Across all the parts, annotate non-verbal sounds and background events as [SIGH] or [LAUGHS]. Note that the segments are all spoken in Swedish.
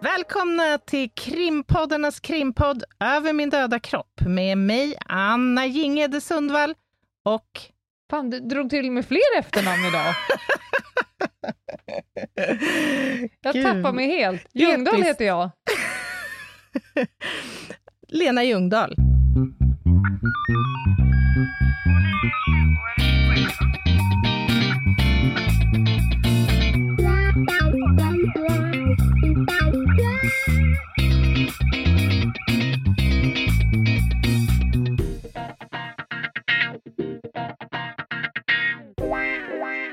Välkomna till krimpoddarnas krimpodd Över min döda kropp med mig, Anna Jingede Sundvall och... Fan, du drog till med fler efternamn idag. jag Gud. tappar mig helt. Ljungdahl heter jag. [LAUGHS] Lena Ljungdahl.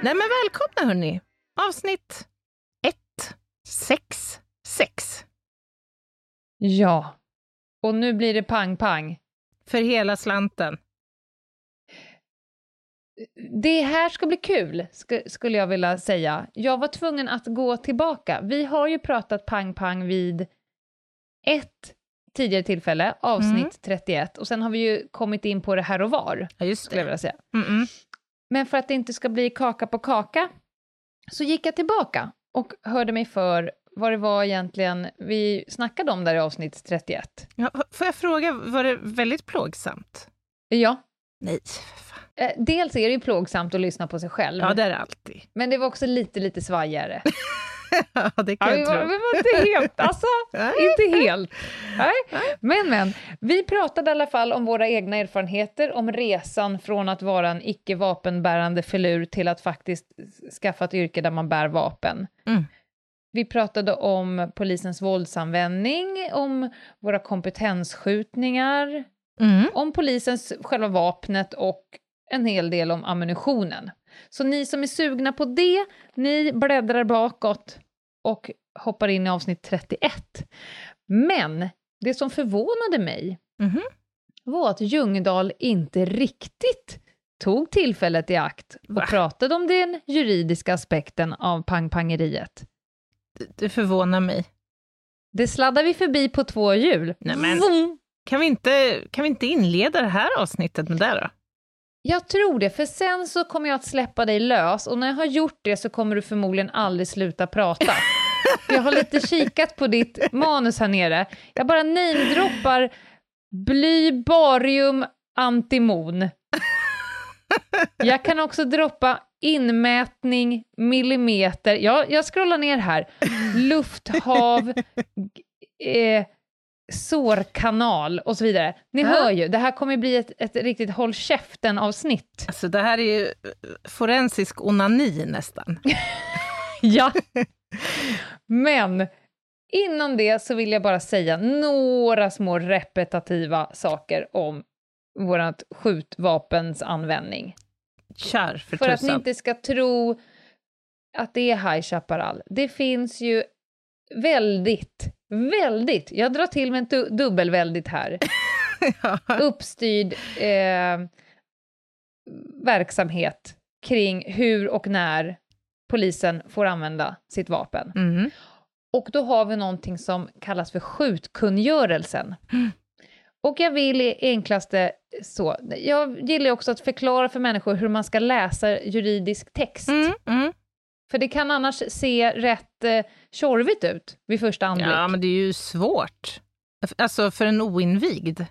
Nej men välkomna hörni! Avsnitt 1, 6, 6. Ja. Och nu blir det pang-pang. För hela slanten. Det här ska bli kul, sk- skulle jag vilja säga. Jag var tvungen att gå tillbaka. Vi har ju pratat pang-pang vid ett tidigare tillfälle, avsnitt Mm. 31, och sen har vi ju kommit in på det här och var, Ja, just skulle jag vilja säga. Mm-mm. Men för att det inte ska bli kaka på kaka så gick jag tillbaka och hörde mig för vad det var egentligen vi snackade om där i avsnitt 31. Ja, får jag fråga, var det väldigt plågsamt? Ja, Nej, fan. eh, dels är det ju plågsamt att lyssna på sig själv, Ja, det är det alltid. men det var också lite, lite svajigare. [LAUGHS] [LAUGHS] ja, det Ja, kan vi jag var, tro. vi var inte helt, alltså, inte helt. Nej. Men, men, vi pratade i alla fall om våra egna erfarenheter, om resan från att vara en icke vapenbärande filur till att faktiskt skaffa ett yrke där man bär vapen. Mm. Vi pratade om polisens våldsanvändning, om våra kompetensskjutningar, Mm. om polisens själva vapnet och en hel del om ammunitionen. Så ni som är sugna på det, ni bläddrar bakåt och hoppar in i avsnitt 31. Men det som förvånade mig Mhm. var att Ljungdahl inte riktigt tog tillfället i akt och Va? pratade om den juridiska aspekten av pangpangeriet. Det, det förvånar mig. Det sladdar vi förbi på två hjul. Nej, men-! Kan vi, inte, kan vi inte inleda det här avsnittet med det då? Jag tror det, för sen så kommer jag att släppa dig lös och när jag har gjort det så kommer du förmodligen aldrig sluta prata. [LAUGHS] jag har lite kikat på ditt manus här nere. Jag bara namedroppar bly, barium, antimon. Jag kan också droppa inmätning, millimeter. Jag, jag scrollar ner här. Lufthav, eh, sårkanal och så vidare. Ni hör ju, det här kommer bli ett, ett riktigt håll käften-avsnitt. Alltså det här är ju eh, forensisk onani nästan. [LAUGHS] Ja. Men innan det så vill jag bara säga några små repetitiva saker om vårt skjutvapens användning. Kör för, För att ni inte ska tro att det är High Chaparral. Det finns ju väldigt, väldigt, jag drar till med en du- dubbelväldigt här, [LAUGHS] ja. uppstyrd eh, verksamhet kring hur och när polisen får använda sitt vapen. mm. Och då har vi någonting som kallas för skjutkungörelsen. Och jag vill i enklaste så, jag gillar också att förklara för människor hur man ska läsa juridisk text. Mm, mm. För det kan annars se rätt eh, tjorvigt ut vid första anblick. Ja, men det är ju svårt. Alltså för en oinvigd.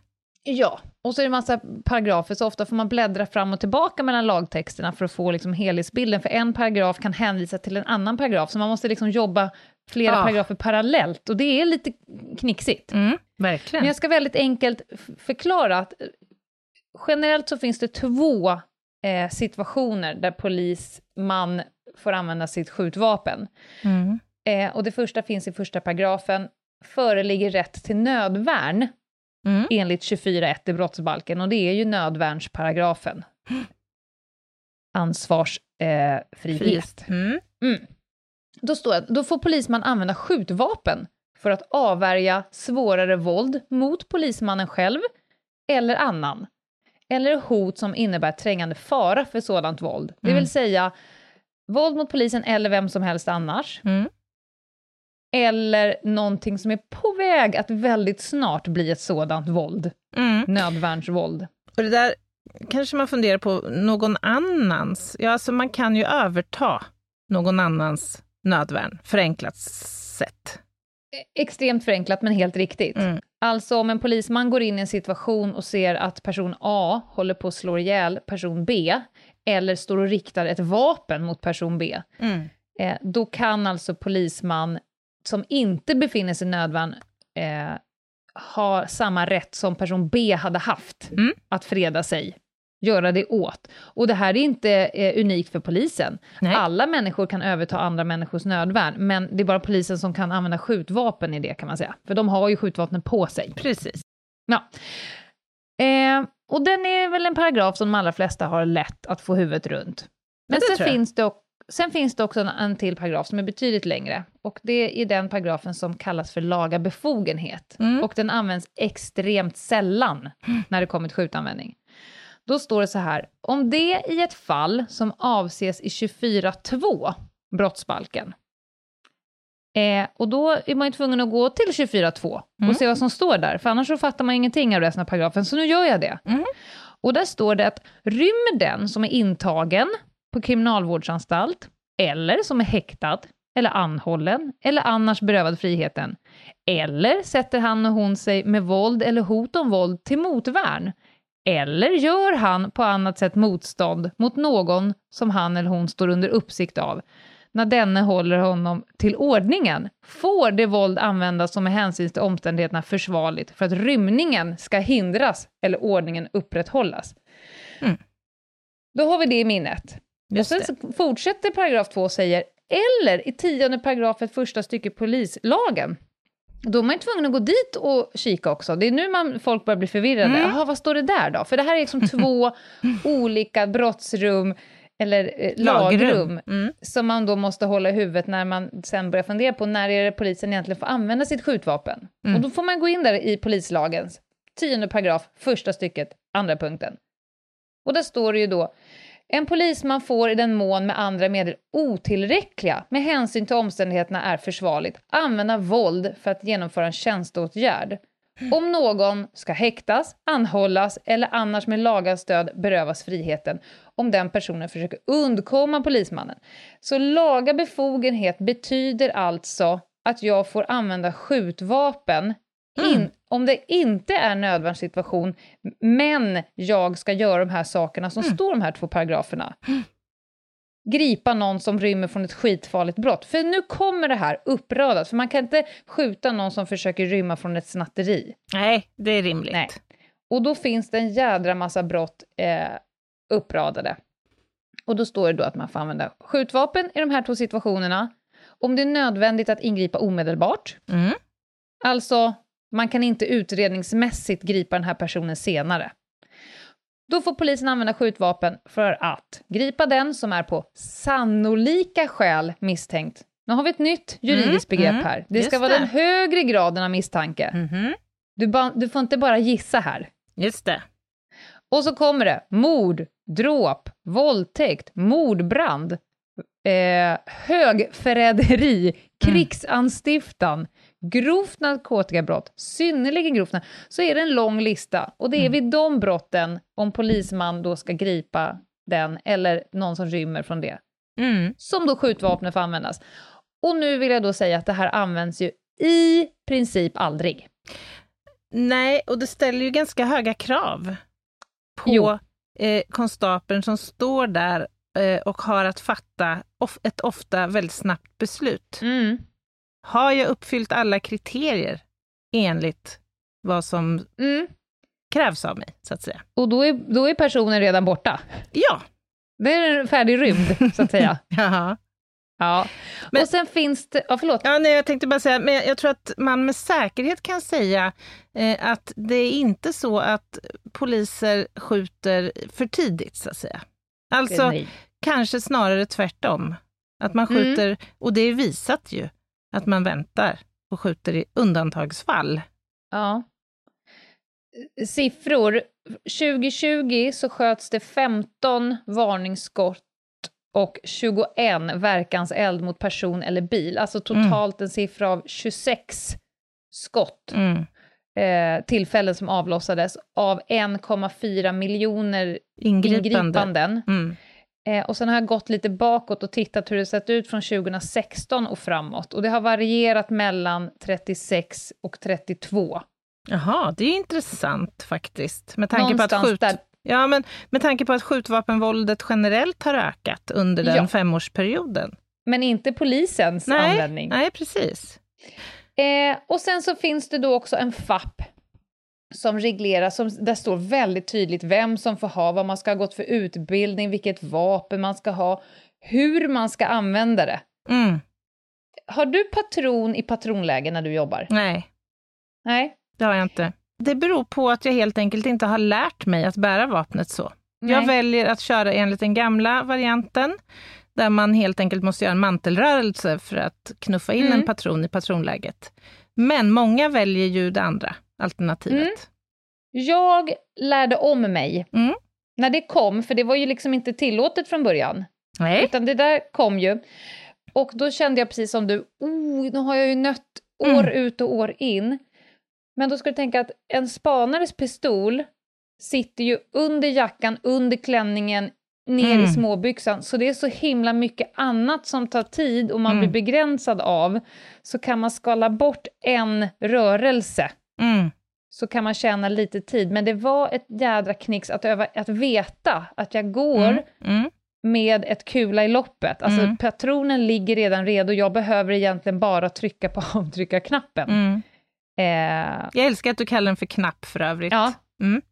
Ja, och så är det en massa paragrafer, så ofta får man bläddra fram och tillbaka mellan lagtexterna för att få liksom helhetsbilden, för en paragraf kan hänvisa till en annan paragraf, så man måste liksom jobba flera Ah. paragrafer parallellt, och det är lite knixigt. Mm, verkligen. Men jag ska väldigt enkelt förklara att eh, generellt så finns det två eh, situationer där polisman får använda sitt skjutvapen. Mm. Eh, och det första finns i första paragrafen, föreligger rätt till nödvärn Mm. enligt 24.1 i brottsbalken, och det är ju nödvärnsparagrafen. [GASPS] Ansvarsfrihet. Eh. Mm. Mm. Då står det, då får polisman använda skjutvapen för att avvärja svårare våld mot polismannen själv eller annan, eller hot som innebär trängande fara för sådant våld. Det vill säga våld mot polisen eller vem som helst annars. Mm. Eller någonting som är på väg att väldigt snart bli ett sådant våld. Mm. Nödvärnsvåld. Och det där kanske man funderar på, någon annans. Ja, alltså man kan ju överta någon annans nödvärn, förenklat sett. Extremt förenklat, men helt riktigt. Mm. Alltså om en polisman går in i en situation och ser att person A håller på att slå ihjäl person B, eller står och riktar ett vapen mot person B, Mm. eh, då kan alltså polisman som inte befinner sig i nödvärn eh, ha samma rätt som person B hade haft Mm. att freda sig, göra det åt. Och det här är inte eh, unikt för polisen. Nej. Alla människor kan överta andra människors nödvärn, men det är bara polisen som kan använda skjutvapen i det kan man säga, för de har ju skjutvapnen på sig. Precis. Ja. Eh, och den är väl en paragraf som de allra flesta har lätt att få huvudet runt. Men det sen finns, det, sen finns det också en, en till paragraf som är betydligt längre. Och det är den paragrafen som kallas för laga befogenhet. Mm. Och den används extremt sällan när det kommer till skjutanvändning. Då står det så här, om det i ett fall som avses i 24.2 brottsbalken, Eh, och då är man ju tvungen att gå till 24.2 och Mm. se vad som står där, för annars så fattar man ingenting av resten av paragrafen, så nu gör jag det. Mm. Och där står det att rymmer den som är intagen på kriminalvårdsanstalt, eller som är häktad, eller anhållen, eller annars berövad friheten, eller sätter han och hon sig med våld eller hot om våld till motvärn, eller gör han på annat sätt motstånd mot någon som han eller hon står under uppsikt av, när denne håller honom till ordningen, får det våld användas som med hänsyn till omständigheterna försvarligt för att rymningen ska hindras eller ordningen upprätthållas. Mm. Då har vi det i minnet. Just och sen fortsätter paragraf 2 och säger, eller i tionde paragrafet första stycket polislagen, då är man tvungen att gå dit och kika också. Det är nu man, folk börjar bli förvirrade. Mm. Jaha, vad står det där då? För det här är liksom [LAUGHS] två olika brottsrum, eller eh, lagrum, Mm. som man då måste hålla i huvudet när man sen börjar fundera på när är det polisen egentligen får använda sitt skjutvapen. Mm. Och då får man gå in där i polislagens tionde paragraf, första stycket, andra punkten. Och där står det ju då, en polisman får i den mån med andra medel otillräckliga med hänsyn till omständigheterna är försvarligt använda våld för att genomföra en tjänsteåtgärd. Om någon ska häktas, anhållas eller annars med lagas stöd berövas friheten om den personen försöker undkomma polismannen. Så laga befogenhet betyder alltså att jag får använda skjutvapen in, om det inte är nödvärnssituation, men jag ska göra de här sakerna som står i de här två paragraferna. Gripa någon som rymmer från ett skitfarligt brott. För nu kommer det här uppradat, för man kan inte skjuta någon som försöker rymma från ett snatteri. Nej, det är rimligt. Nej. Och då finns det en jädra massa brott eh, uppradade. Och då står det då att man får använda skjutvapen i de här två situationerna. Om det är nödvändigt att ingripa omedelbart. Mm. Alltså, man kan inte utredningsmässigt gripa den här personen senare. Då får polisen använda skjutvapen för att gripa den som är på sannolika skäl misstänkt. Nu har vi ett nytt juridiskt Mm, begrepp mm, här. Det ska vara det. den högre graden av misstanke. Mhm. Du, du får inte bara gissa här. Just det. Och så kommer det mord, dråp, våldtäkt, mordbrand, eh, högförräderi, krigsanstiftan, grovt narkotikabrott, synnerligen grovt så är det en lång lista. Och det är vid de brotten, om polisman då ska gripa den, eller någon som rymmer från det, Mm. som då skjutvapnet får användas. Och nu vill jag då säga att det här används ju i princip aldrig. Nej, och det ställer ju ganska höga krav Jo. Eh, konstapeln som står där eh, och har att fatta of- ett ofta väldigt snabbt beslut. Mm. Har jag uppfyllt alla kriterier enligt vad som Mm. krävs av mig, så att säga? Och då är, då är personen redan borta. Ja. Det är en färdig rymd, så att säga. [LAUGHS] Jaha. Ja. Men- och sen finns det... Ja, förlåt. Ja, nej, jag tänkte bara säga, men jag tror att man med säkerhet kan säga eh, att det är inte så att poliser skjuter för tidigt, så att säga. Alltså, Nej. kanske snarare tvärtom. Att man Mm. skjuter, och det är visat ju, att man väntar och skjuter i undantagsfall. Ja. siffror. 2020 så sköts det 15 varningsskott och 21 verkanseld mot person eller bil. Alltså totalt en siffra av 26 skott. Mm. Eh, tillfällen som avlossades av 1,4 miljoner Ingripande. ingripanden. Mm. Eh, och sen har jag gått lite bakåt och tittat hur det sett ut från 2016 och framåt. Och det har varierat mellan 36 och 32. Jaha, det är intressant faktiskt. Med tanke, på att, Någonstans skjut... ja, men med tanke på att skjutvapenvåldet generellt har ökat under den Ja. femårsperioden. Men inte polisens Nej, användning. nej, precis. Eh, och sen så finns det då också en FAP som reglerar, som, där står väldigt tydligt vem som får ha, vad man ska ha gått för utbildning, vilket vapen man ska ha, hur man ska använda det. Mm. Har du patron i patronläge när du jobbar? Nej, Nej? det har jag inte. Det beror på att jag helt enkelt inte har lärt mig att bära vapnet så. Jag Nej. väljer att köra enligt den gamla varianten, där man helt enkelt måste göra en mantelrörelse för att knuffa in Mm. en patron i patronläget. Men många väljer ju det andra alternativet. Mm. Jag lärde om mig Mm. när det kom, för det var ju liksom inte tillåtet från början. Nej. Utan det där kom ju. Och då kände jag precis som du, oh, nu har jag ju nött år Mm. ut och år in. Men då ska du tänka att en spanares pistol sitter ju under jackan, under klänningen, ner Mm. i småbyxan. Så det är så himla mycket annat som tar tid och man Mm. blir begränsad av. Så kan man skala bort en rörelse Mm. så kan man tjäna lite tid. Men det var ett jädra knix att, öva, att veta att jag går Mm. Mm. med ett kula i loppet. Alltså Mm. patronen ligger redan redo, jag behöver egentligen bara trycka på avtryckarknappen. Eh, Jag älskar att du kallar den för knapp för övrigt. ja. Mm.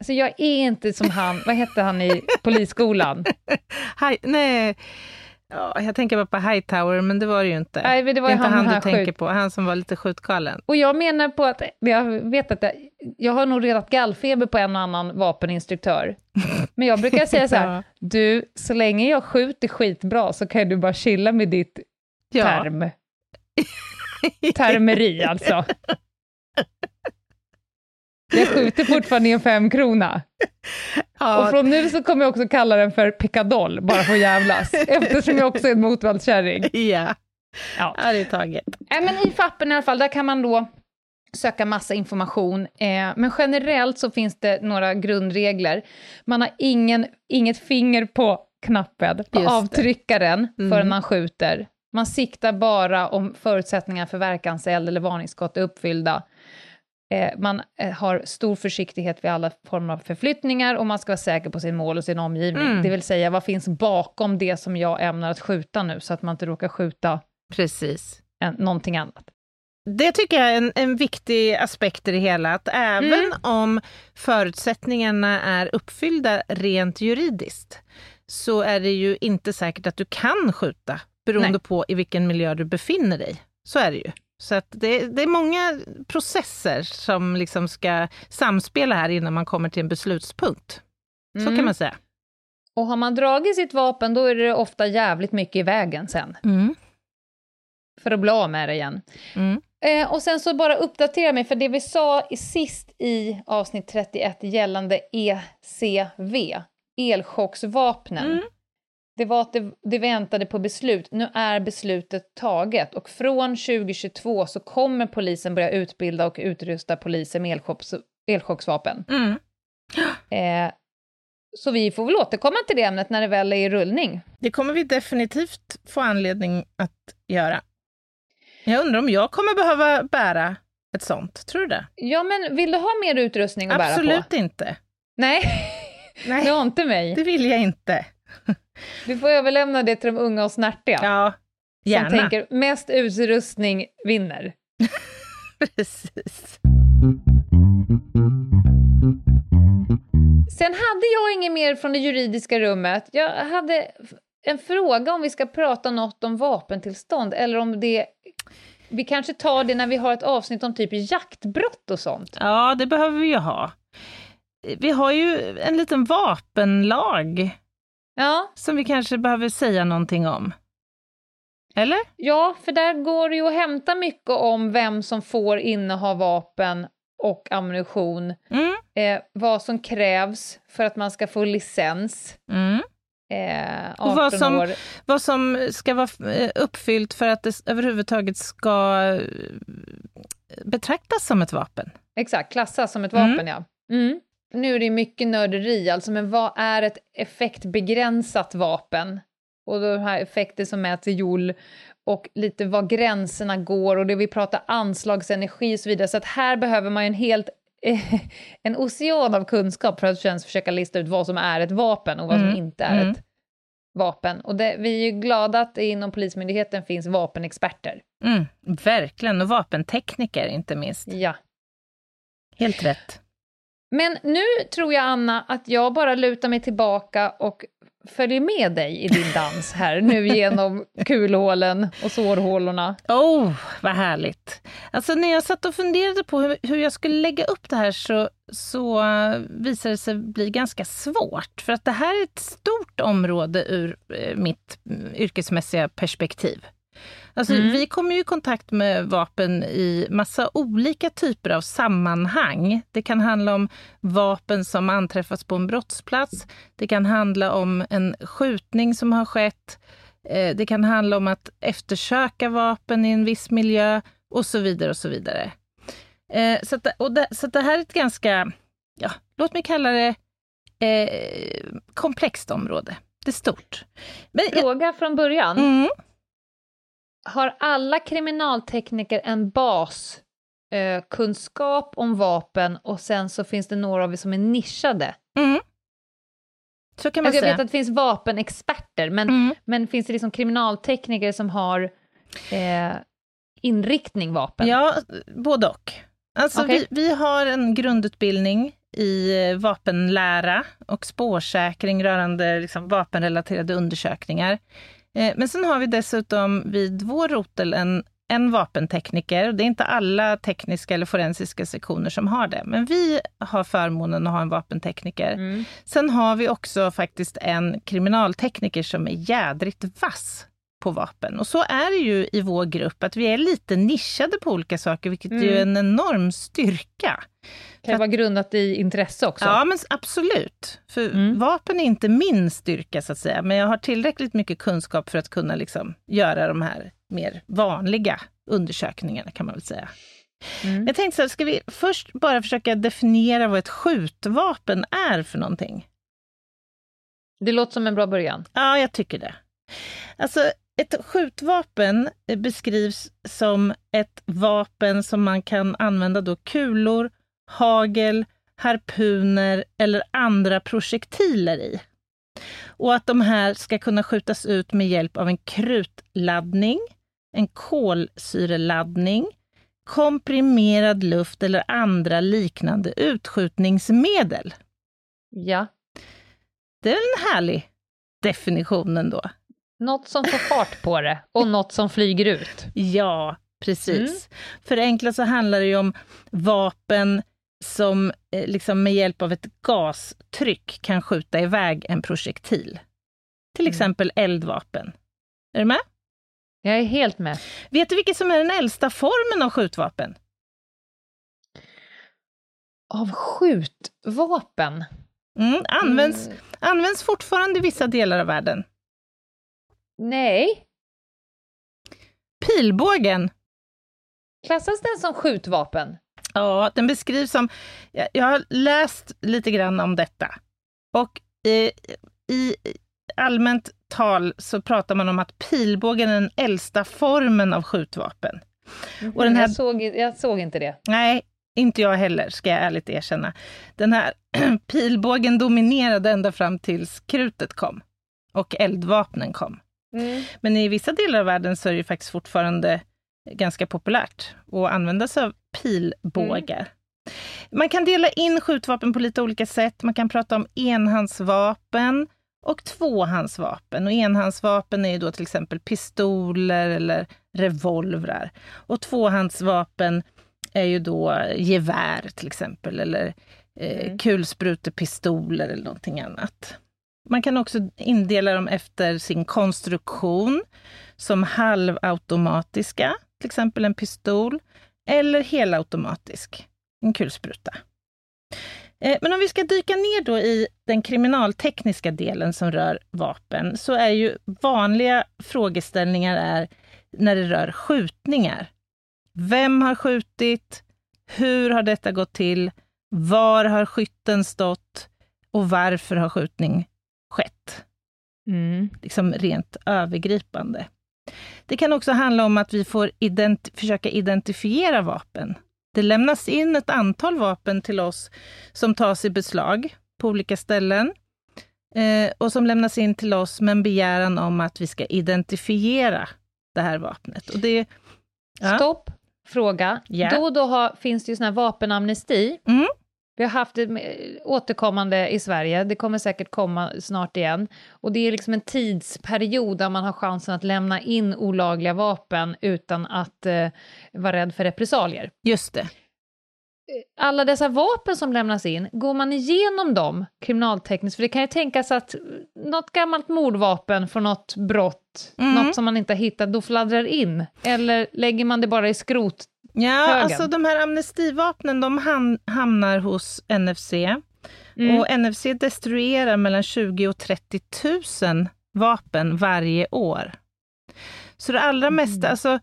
Alltså jag är inte som han, vad hette han i polisskolan? [LAUGHS] Hi, nej, ja, jag tänker bara på Hightower, men det var det ju inte. Nej, men det var det ju är inte han, han, du tänker sjuk. på, han som var lite skjutgalen. Och jag menar på att, jag vet att jag, jag har nog redan gallfeber på en och annan vapeninstruktör. Men jag brukar säga så här, [LAUGHS] Ja. du, så länge jag skjuter skitbra så kan du bara chilla med ditt Ja. term. [LAUGHS] [LAUGHS] Termeri alltså. Jag skjuter fortfarande i en femkrona. Ja, Och från nu så kommer jag också kalla den för pickadoll, bara för att jävlas. [LAUGHS] Eftersom jag också är en motvallskärring. ja. Ja. ja, det är taget. Nej, men i fappen i alla fall, där kan man då söka massa information. Eh, men generellt så finns det några grundregler. Man har ingen, inget finger på knappen, på Just avtryckaren, Mm. förrän man skjuter. Man siktar bara om förutsättningarna för verkanseld eller varningsskott är uppfyllda. Eh, man eh, har stor försiktighet vid alla former av förflyttningar och man ska vara säker på sin mål och sin omgivning. Mm. Det vill säga, vad finns bakom det som jag ämnar att skjuta nu, så att man inte råkar skjuta Precis. en, någonting annat. Det tycker jag är en, en viktig aspekt i det hela, att även Mm. om förutsättningarna är uppfyllda rent juridiskt, så är det ju inte säkert att du kan skjuta, beroende Nej. på i vilken miljö du befinner dig. Så är det ju. Så att det, det är många processer som liksom ska samspela här innan man kommer till en beslutspunkt. Så Mm. kan man säga. Och har man dragit sitt vapen, då är det ofta jävligt mycket i vägen sen, Mm. för att bli av med det igen. Mm. Eh, och sen så bara uppdatera mig, för det vi sa i sist i avsnitt 31 gällande ECV, elchocksvapnen, Mm. Det var att det, det väntade på beslut. Nu är beslutet taget och från 2022 så kommer polisen börja utbilda och utrusta poliser med elchocks, elchocksvapen. Mm. Eh, så vi får väl återkomma till det ämnet när det väl är i rullning. Det kommer vi definitivt få anledning att göra. Jag undrar om jag kommer behöva bära ett sånt. Tror du det? Ja, men vill du ha mer utrustning att bära på? Absolut inte. Nej, Nej, [LAUGHS] du har inte mig. det vill jag inte. Du får överlämna det till de unga och snärtiga. Ja, gärna. Som tänker mest utrustning vinner. [LAUGHS] Precis. Sen hade jag inget mer från det juridiska rummet. Jag hade en fråga om vi ska prata något om vapentillstånd eller om det... Vi kanske tar det när vi har ett avsnitt om typ jaktbrott och sånt. Ja, det behöver vi ju ha. Vi har ju en liten vapenlag Ja, som vi kanske behöver säga någonting om. Eller? ja, för där går det ju att hämta mycket om vem som får inneha vapen och ammunition, Mm. eh, vad som krävs för att man ska få licens, Mm. eh, 18 Och vad som- år. Vad som ska vara eh, uppfyllt för att det överhuvudtaget ska eh, betraktas som ett vapen. Exakt, klassas som ett Mm. vapen, ja. Nu är det mycket nörderi, alltså, men vad är ett effektbegränsat vapen? Och de här effekter som mäts i joule och lite var gränserna går och det vi pratar anslagsenergi och så vidare. Så att här behöver man ju en helt [LAUGHS] en ocean av kunskap för att ens försöka lista ut vad som är ett vapen och vad Mm, som inte är mm. ett vapen. Och det, vi är ju glada att det inom Polismyndigheten finns vapenexperter. Mm, verkligen, och vapentekniker inte minst. Ja. Helt rätt. Men nu tror jag, Anna, att jag bara lutar mig tillbaka och följer med dig i din dans här, nu genom kulhålen och sårhålorna. Oh, vad härligt! Alltså när jag satt och funderade på hur, hur jag skulle lägga upp det här så, så eh, visade det sig bli ganska svårt. För att det här är ett stort område ur eh, mitt mm, yrkesmässiga perspektiv. Alltså, Mm. Vi kommer ju i kontakt med vapen i massa olika typer av sammanhang. Det kan handla om vapen som anträffats på en brottsplats. Det kan handla om en skjutning som har skett. Eh, Det kan handla om att eftersöka vapen i en viss miljö och så vidare och så vidare. Eh, Så, att, och det, så det här är ett ganska, ja, låt mig kalla det eh, komplext område. Det är stort. Men, Fråga från början. mm, Har alla kriminaltekniker en bas eh, om vapen och sen så finns det några av er som är nischade? mm. Så kan man Alltså jag säga. vet att det finns vapenexperter, men, Mm. men finns det liksom kriminaltekniker som har eh, inriktning vapen? Ja, både och. Alltså Okej. vi, vi har en grundutbildning i eh, vapenlära och spårsäkring rörande liksom, vapenrelaterade undersökningar. Eh, men sen har vi dessutom vid vår rotel en, en vapentekniker. Det är inte alla tekniska eller forensiska sektioner som har det, men vi har förmånen att ha en vapentekniker. Mm. Sen har vi också faktiskt en kriminaltekniker som är jädrigt vass på vapen. Och så är det ju i vår grupp, att vi är lite nischade på olika saker, vilket är ju en enorm styrka. Kan det vara grundat i intresse också? Ja, men absolut. För Mm. vapen är inte min styrka, så att säga, men jag har tillräckligt mycket kunskap för att kunna liksom göra de här mer vanliga undersökningarna, kan man väl säga. Mm. Jag tänkte så här, ska vi först bara försöka definiera vad ett skjutvapen är för någonting? Det låter som en bra början. Ja, jag tycker det. Alltså, ett skjutvapen eh, beskrivs som ett vapen som man kan använda då kulor, hagel, harpuner eller andra projektiler i. Och att de här ska kunna skjutas ut med hjälp av en krutladdning, en kolsyreladdning, komprimerad luft eller andra liknande utskjutningsmedel. Ja. Det är en härlig definition ändå. Något som får fart på det och något som flyger ut. Ja, precis. Förenklat så handlar det ju om vapen som eh, liksom med hjälp av ett gastryck kan skjuta iväg en projektil. Till Mm. exempel eldvapen. Är du med? Jag är helt med. Vet du vilken som är den äldsta formen av skjutvapen? Av skjutvapen? Mm, används, Mm, används fortfarande i vissa delar av världen. Nej. Pilbågen. Klassas den som skjutvapen? Ja, den beskrivs som... Jag, jag har läst lite grann om detta. Och eh, i allmänt tal så pratar man om att pilbågen är den äldsta formen av skjutvapen. Och den här- jag, såg, jag såg inte det. Nej, inte jag heller, ska jag ärligt erkänna. Den här [CLEARS THROAT] pilbågen dominerade ända fram tills krutet kom och eldvapnen kom. Men i vissa delar av världen så är det faktiskt fortfarande ganska populärt att använda sig av pilbågar. Man kan dela in skjutvapen på lite olika sätt. Man kan prata om enhandsvapen och tvåhandsvapen. Och enhandsvapen är ju då till exempel pistoler eller revolvrar. Och tvåhandsvapen är ju då gevär till exempel, eller eh, Mm. kulsprutepistoler eller någonting annat. Man kan också indela dem efter sin konstruktion, som halvautomatiska, till exempel en pistol, eller helautomatisk, en kulspruta. Eh, men om vi ska dyka ner då i den kriminaltekniska delen som rör vapen, så är ju vanliga frågeställningar är när det rör skjutningar. Vem har skjutit? Hur har detta gått till? Var har skytten stått? Och varför har skjutning skett? Mm. Liksom rent övergripande. Det kan också handla om att vi får ident försöka identifiera vapen. Det lämnas in ett antal vapen till oss som tas i beslag på olika ställen eh, och som lämnas in till oss med en begäran om att vi ska identifiera det här vapnet. Och det, ja. Stopp, fråga. Ja. Då och då har, finns det ju sån här vapenamnesti. Mm. Vi har haft det återkommande i Sverige, det kommer säkert komma snart igen. Och det är liksom en tidsperiod där man har chansen att lämna in olagliga vapen utan att eh, vara rädd för repressalier. Just det. Alla dessa vapen som lämnas in, går man igenom dem kriminaltekniskt? För det kan ju tänkas att något gammalt mordvapen från något brott, Mm. något som man inte har hittat, då fladdrar in. Eller lägger man det bara i skrot? Ja, Högen. alltså de här amnestivapnen, de ham- hamnar hos NFC. Mm. Och NFC destruerar mellan 20 och 30 000 vapen varje år. Så det allra mesta, Mm. alltså,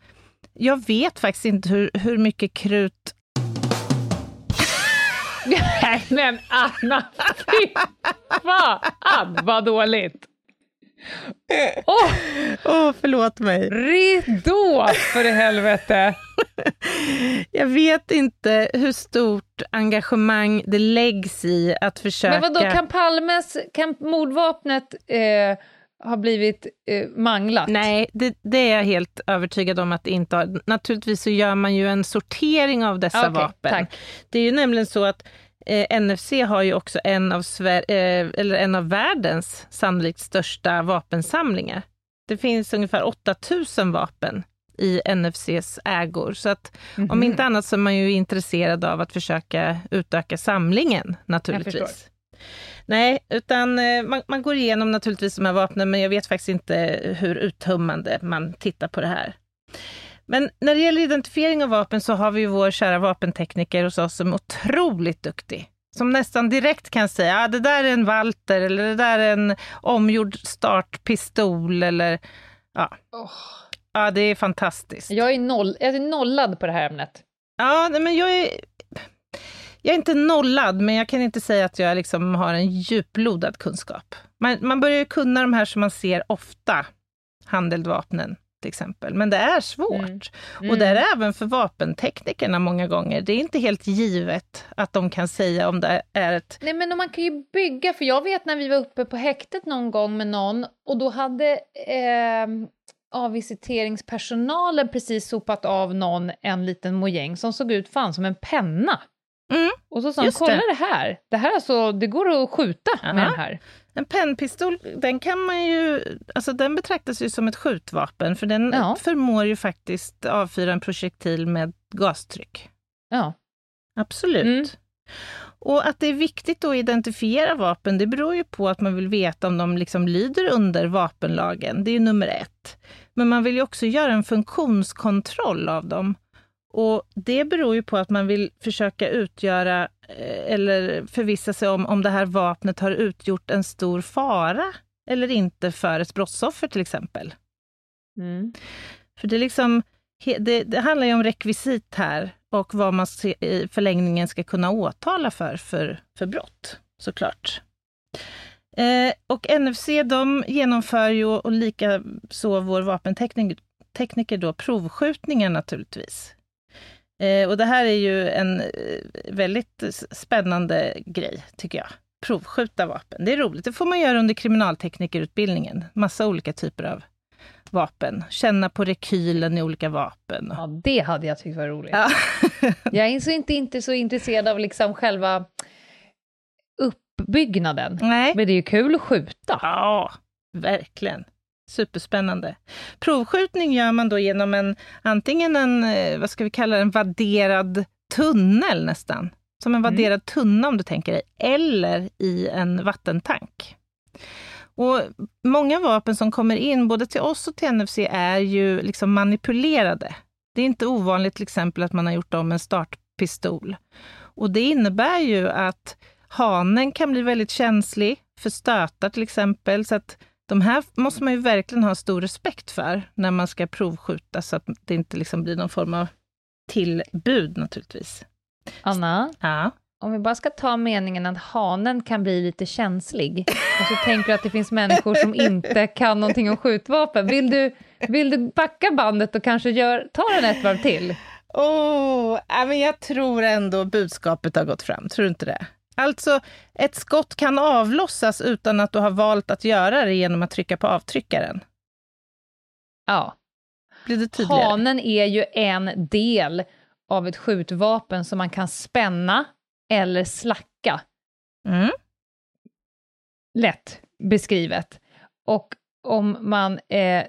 jag vet faktiskt inte hur, hur mycket krut... [LAUGHS] Nej men Anna, fy fan vad dåligt! [LAUGHS] Åh, Åh, förlåt mig. ridå för i helvete! Jag vet inte hur stort engagemang det läggs i att försöka... Men vadå, kan Palmes, kan mordvapnet eh, ha blivit eh, manglat? Nej, det, det är jag helt övertygad om att det inte har. Naturligtvis så gör man ju en sortering av dessa Okej, vapen. tack. Det är ju nämligen så att eh, NFC har ju också en av, Sver- eh, eller en av världens sannolikt största vapensamlingar. Det finns ungefär 8000 vapen i NFCs ägor. Så att Mhm. om inte annat så är man ju intresserad av att försöka utöka samlingen naturligtvis. Nej, utan eh, man, man går igenom naturligtvis de här vapnen, men jag vet faktiskt inte hur uttömmande man tittar på det här. Men när det gäller identifiering av vapen så har vi ju vår kära vapentekniker hos oss som är otroligt duktig. Som nästan direkt kan säga, ah, det där är en Walter eller det där är en omgjord startpistol eller ja. Ja, det är fantastiskt. Jag är, noll, jag är nollad på det här ämnet. Ja, nej, men jag är, jag är inte nollad, men jag kan inte säga att jag liksom har en djuplodad kunskap. Man, man börjar ju kunna de här som man ser ofta, handeldvapnen till exempel. Men det är svårt. Mm. Och det är det även för vapenteknikerna många gånger. Det är inte helt givet att de kan säga om det är ett... Nej men man kan ju bygga, för jag vet när vi var uppe på häktet någon gång med någon och då hade eh, avvisiteringspersonalen precis sopat av någon en liten mojäng som såg ut fan som en penna. Mm, Och så sa han, kolla det. det här, det här alltså, det går att skjuta med Aha. den här. En pennpistol, den kan man ju... Alltså den betraktas ju som ett skjutvapen, för den Ja. förmår ju faktiskt avfyra en projektil med gastryck. Ja. Absolut. Mm. Och att det är viktigt att identifiera vapen, det beror ju på att man vill veta om de liksom lyder under vapenlagen. Det är nummer ett. Men man vill ju också göra en funktionskontroll av dem. Och det beror ju på att man vill försöka utgöra eh, eller förvissa sig om om det här vapnet har utgjort en stor fara eller inte för ett brottsoffer till exempel. Mm. För det, liksom, det, det handlar ju om rekvisit här och vad man i förlängningen ska kunna åtala för, för, för brott, såklart. Eh, och NFC de genomför ju, och lika så vår vapentekniker tekniker då, provskjutningar naturligtvis. Eh, och det här är ju en eh, väldigt spännande grej, tycker jag. Provskjuta vapen. Det är roligt. Det får man göra under kriminalteknikerutbildningen. Massa olika typer av vapen. Känna på rekylen i olika vapen. ja, det hade jag tyckt var roligt. Ja. [LAUGHS] Jag är så inte, inte så intresserad av liksom själva uppbyggnaden. Nej. Men det är ju kul att skjuta. Ja, verkligen. Superspännande. Provskjutning gör man då genom en, antingen en, eh, vad ska vi kalla det, en vadderad tunnel nästan. Som en vadderad tunna om du tänker dig, eller i en vattentank. Och många vapen som kommer in, både till oss och till NFC, är ju liksom manipulerade. Det är inte ovanligt till exempel att man har gjort om en startpistol. Och det innebär ju att hanen kan bli väldigt känslig för stötar till exempel. Så att de här måste man ju verkligen ha stor respekt för när man ska provskjuta så att det inte liksom blir någon form av tillbud naturligtvis. Anna, Ja. om vi bara ska ta meningen att hanen kan bli lite känslig, och så tänker du att det finns människor som inte kan någonting om skjutvapen. Vill du, vill du backa bandet och kanske gör, ta den ett varv till? Oh, men jag tror ändå budskapet har gått fram, tror du inte det? Alltså, ett skott kan avlossas utan att du har valt att göra det genom att trycka på avtryckaren. Ja. Blir det tydligare? Hanen är ju en del av ett skjutvapen som man kan spänna eller slacka. Mm. Lätt beskrivet. Och om man eh,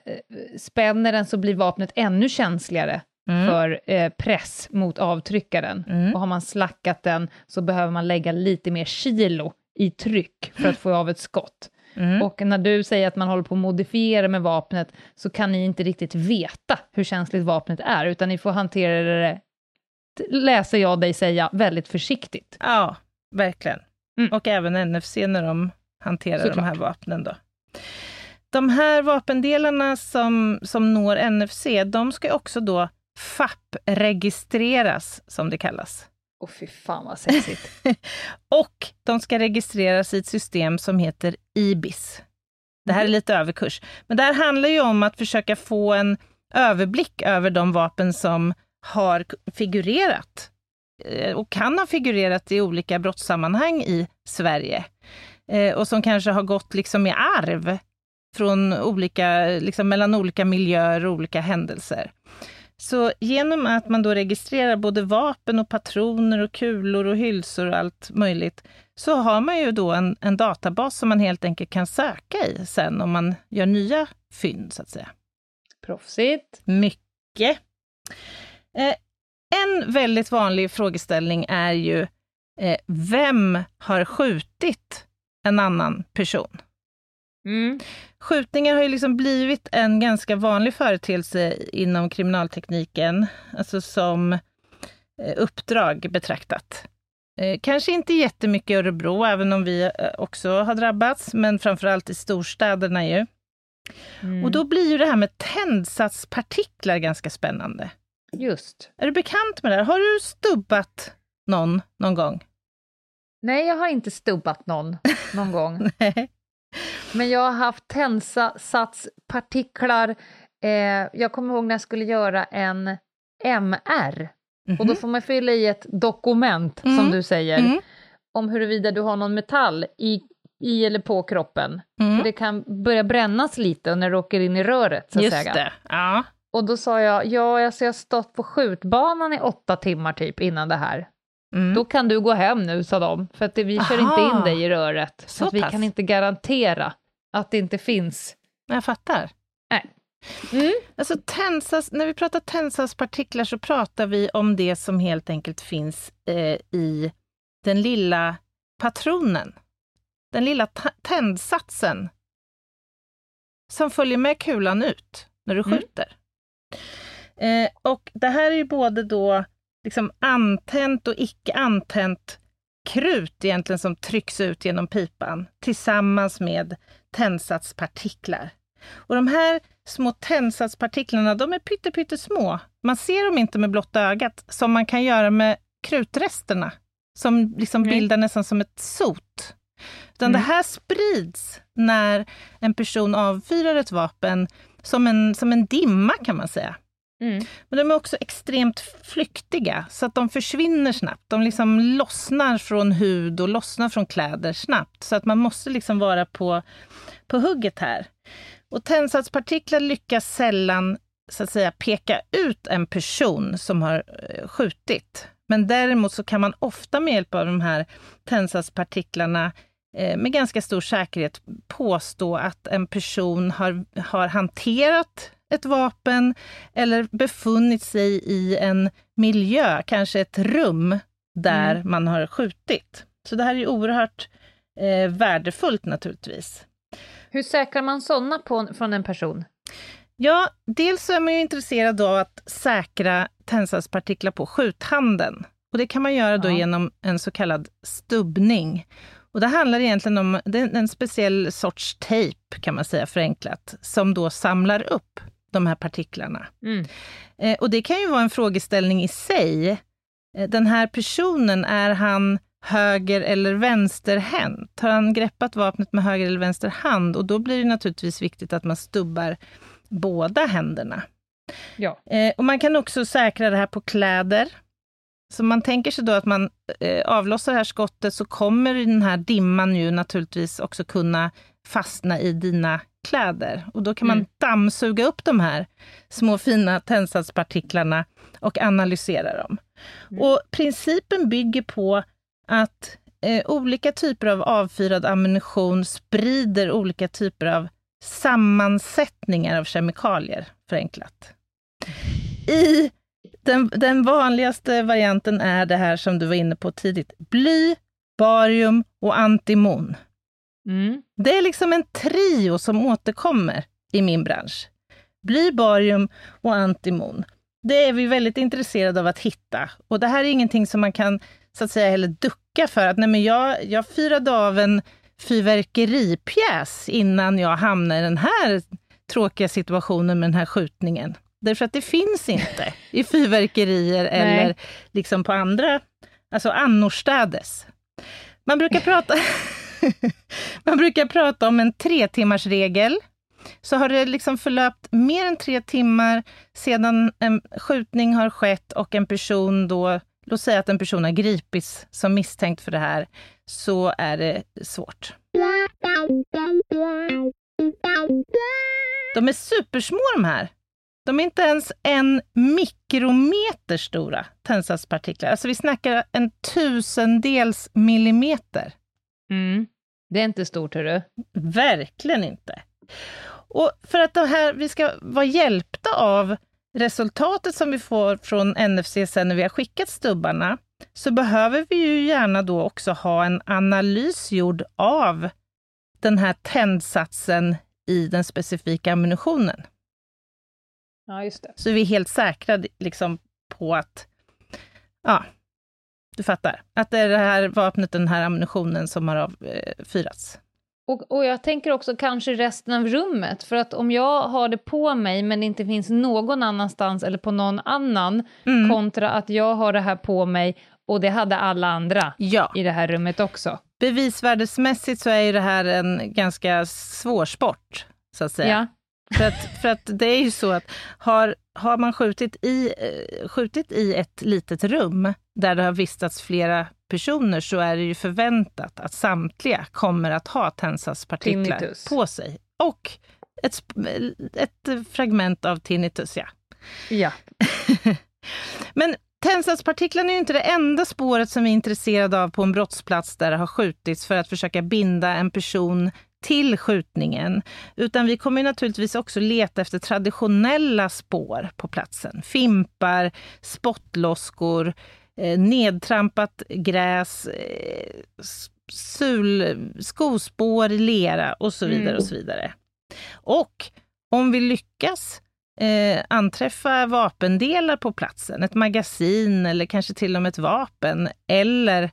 spänner den så blir vapnet ännu känsligare Mm. för eh, press mot avtryckaren. Mm. Och har man slackat den så behöver man lägga lite mer kilo i tryck för att få av ett skott. Mm. Och när du säger att man håller på att modifiera med vapnet så kan ni inte riktigt veta hur känsligt vapnet är, utan ni får hantera det, läser jag dig säga, väldigt försiktigt. Ja, verkligen. Mm. Och även NFC när de hanterar de Såklart. här vapnen. Då. De här vapendelarna som, som når NFC, de ska också då FAP-registreras, som det kallas. Åh fy fan vad sexigt. [LAUGHS] Och de ska registreras i ett system som heter IBIS. Det här är lite överkurs. Men det här handlar ju om att försöka få en överblick över de vapen som har figurerat eh, och kan ha figurerat i olika brottssammanhang i Sverige. Eh, Och som kanske har gått liksom i arv från olika, liksom mellan olika miljöer och olika händelser. Så genom att man då registrerar både vapen och patroner och kulor och hylsor och allt möjligt, så har man ju då en, en databas som man helt enkelt kan söka i sen om man gör nya fynd, så att säga. Proffsigt. Mycket. Eh, en väldigt vanlig frågeställning är ju, eh, vem har skjutit en annan person? Mm. Skjutningar har ju liksom blivit en ganska vanlig företeelse inom kriminaltekniken, alltså som eh, uppdrag betraktat. Eh, Kanske inte jättemycket i Örebro, även om vi eh, också har drabbats, men framförallt i storstäderna ju. Mm. Och då blir ju det här med tändsatspartiklar ganska spännande. Just. Är du bekant med det här? Har du stubbat någon någon gång? Nej, jag har inte stubbat någon, någon gång. [LAUGHS] Nej. Men jag har haft tändsatspartiklar. Eh, jag kommer ihåg när jag skulle göra en MR. Och då får man fylla i ett dokument, som Mhm. du säger, Mm. om huruvida du har någon metall i, i eller på kroppen. Mm. För det kan börja brännas lite när det åker in i röret, så att Just säga. det. Ja. Och då sa jag, ja, alltså jag har stått på skjutbanan i åtta timmar typ innan det här. Mm. Då kan du gå hem nu, sa de, för att det, vi kör inte Aha. in dig i röret. Så, Så vi kan inte garantera att det inte finns. Jag fattar. Nej. Mm. Alltså tändsats, när vi pratar tändsatspartiklar så pratar vi om det som helt enkelt finns eh, i den lilla patronen. Den lilla tändsatsen som följer med kulan ut när du Mm. skjuter. Eh, och det här är ju både då liksom antänt och icke antänt krut egentligen som trycks ut genom pipan tillsammans med tändsatspartiklar. Och de här små tändsatspartiklarna, de är pytte, pytte små. Man ser dem inte med blotta ögat, som man kan göra med krutresterna, som liksom Nej. bildar nästan som ett sot. Utan Mm. det här sprids när en person avfyrar ett vapen som en, som en dimma, kan man säga. Mm. Men de är också extremt flyktiga, så att de försvinner snabbt. De liksom lossnar från hud och lossnar från kläder snabbt. Så att man måste liksom vara på, på hugget här. Och tändsatspartiklar lyckas sällan så att säga peka ut en person som har eh, skjutit. Men däremot så kan man ofta med hjälp av de här tändsatspartiklarna eh, med ganska stor säkerhet påstå att en person har, har hanterat ett vapen eller befunnit sig i en miljö, kanske ett rum, där Mm. man har skjutit. Så det här är oerhört eh, värdefullt naturligtvis. Hur säkrar man sådana på, från en person? Ja, dels är man ju intresserad av att säkra tändsatspartiklar på skjuthanden. Och det kan man göra då Ja. genom en så kallad stubbning. Och det handlar egentligen om en speciell sorts tejp, kan man säga förenklat, som då samlar upp de här partiklarna. Mm. Eh, och det kan ju vara en frågeställning i sig. Eh, den här personen, är han höger eller vänsterhänt? Har han greppat vapnet med höger eller vänster hand? Och då blir det naturligtvis viktigt att man stubbar båda händerna. Ja. Eh, och man kan också säkra det här på kläder. Så man tänker sig då att man eh, avlossar det här skottet så kommer den här dimman ju naturligtvis också kunna fastna i dina kläder. Och då kan man Mm. dammsuga upp de här små fina tändsatspartiklarna och analysera dem. Mm. Och principen bygger på att eh, olika typer av avfyrad ammunition sprider olika typer av sammansättningar av kemikalier, förenklat. I den, den vanligaste varianten är det här som du var inne på tidigt. Bly, barium och antimon. Mm. Det är liksom en trio som återkommer i min bransch. Bly, barium och antimon. Det är vi väldigt intresserade av att hitta. Och det här är ingenting som man kan så att säga heller ducka för. Att nej men jag, jag fyrade av en fyrverkeripjäs innan jag hamnade i den här tråkiga situationen med den här skjutningen. Därför att det finns inte i fyrverkerier [LAUGHS] eller liksom på andra, alltså annorstädes. Man brukar prata, [LAUGHS] [LAUGHS] man brukar prata om en tre timmars regel. Så har det liksom förlöpt mer än tre timmar sedan en skjutning har skett och en person då, låt säga att en person har gripits som misstänkt för det här, så är det svårt. De är supersmå de här. De är inte ens en mikrometer stora, tändsatspartiklar. Alltså vi snackar en tusendels millimeter. Mm. Det är inte stort, hörru. Verkligen inte. Och för att det här, vi ska vara hjälpta av resultatet som vi får från NFC sen när vi har skickat stubbarna, så behöver vi ju gärna då också ha en analys gjord av den här tändsatsen i den specifika ammunitionen. Ja, just det. Så vi är helt säkra liksom, på att, ja, du fattar, att det är det här vapnet, den här ammunitionen som har avfyrats. Och, och jag tänker också kanske resten av rummet, för att om jag har det på mig men det inte finns någon annanstans eller på någon annan, Mm. kontra att jag har det här på mig och det hade alla andra Ja. i det här rummet också. bevisvärdesmässigt så är ju det här en ganska svår sport, så att säga. Ja. För, att, för att det är ju så att har, har man skjutit i, eh, skjutit i ett litet rum där det har vistats flera personer så är det ju förväntat att samtliga kommer att ha tändsatspartiklar Tinnitus. på sig. Och ett, ett fragment av tinnitus, ja. ja. [LAUGHS] Men tändsatspartiklarna är ju inte det enda spåret som vi är intresserade av på en brottsplats där det har skjutits för att försöka binda en person till skjutningen. Utan vi kommer naturligtvis också leta efter traditionella spår på platsen. Fimpar, spottloskor, eh, nedtrampat gräs, eh, sul, skospår i lera och så vidare. Mm. och så vidare. Och om vi lyckas eh, anträffa vapendelar på platsen, ett magasin eller kanske till och med ett vapen, eller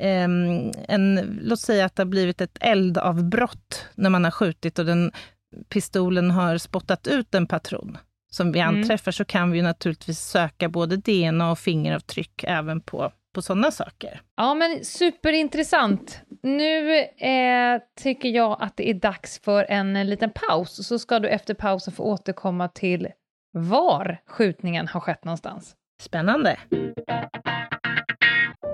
en, låt säga att det har blivit ett eldavbrott när man har skjutit och den pistolen har spottat ut en patron som vi Mm. anträffar, så kan vi naturligtvis söka både DNA och fingeravtryck även på, på sådana saker. Ja, men superintressant. Nu eh, tycker jag att det är dags för en, liten paus, så ska du efter pausen få återkomma till var skjutningen har skett någonstans. Spännande!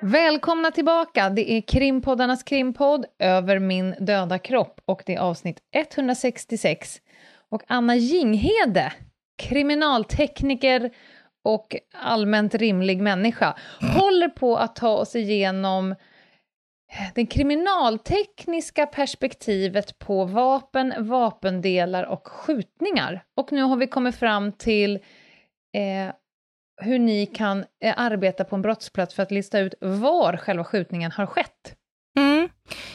Välkomna tillbaka! Det är krimpoddarnas krimpodd Över min döda kropp och det är avsnitt 166. Och Anna Jinghede, kriminaltekniker och allmänt rimlig människa, håller på att ta oss igenom det kriminaltekniska perspektivet på vapen, vapendelar och skjutningar. Och nu har vi kommit fram till eh, hur ni kan eh, arbeta på en brottsplats för att lista ut var själva skjutningen har skett. Mm.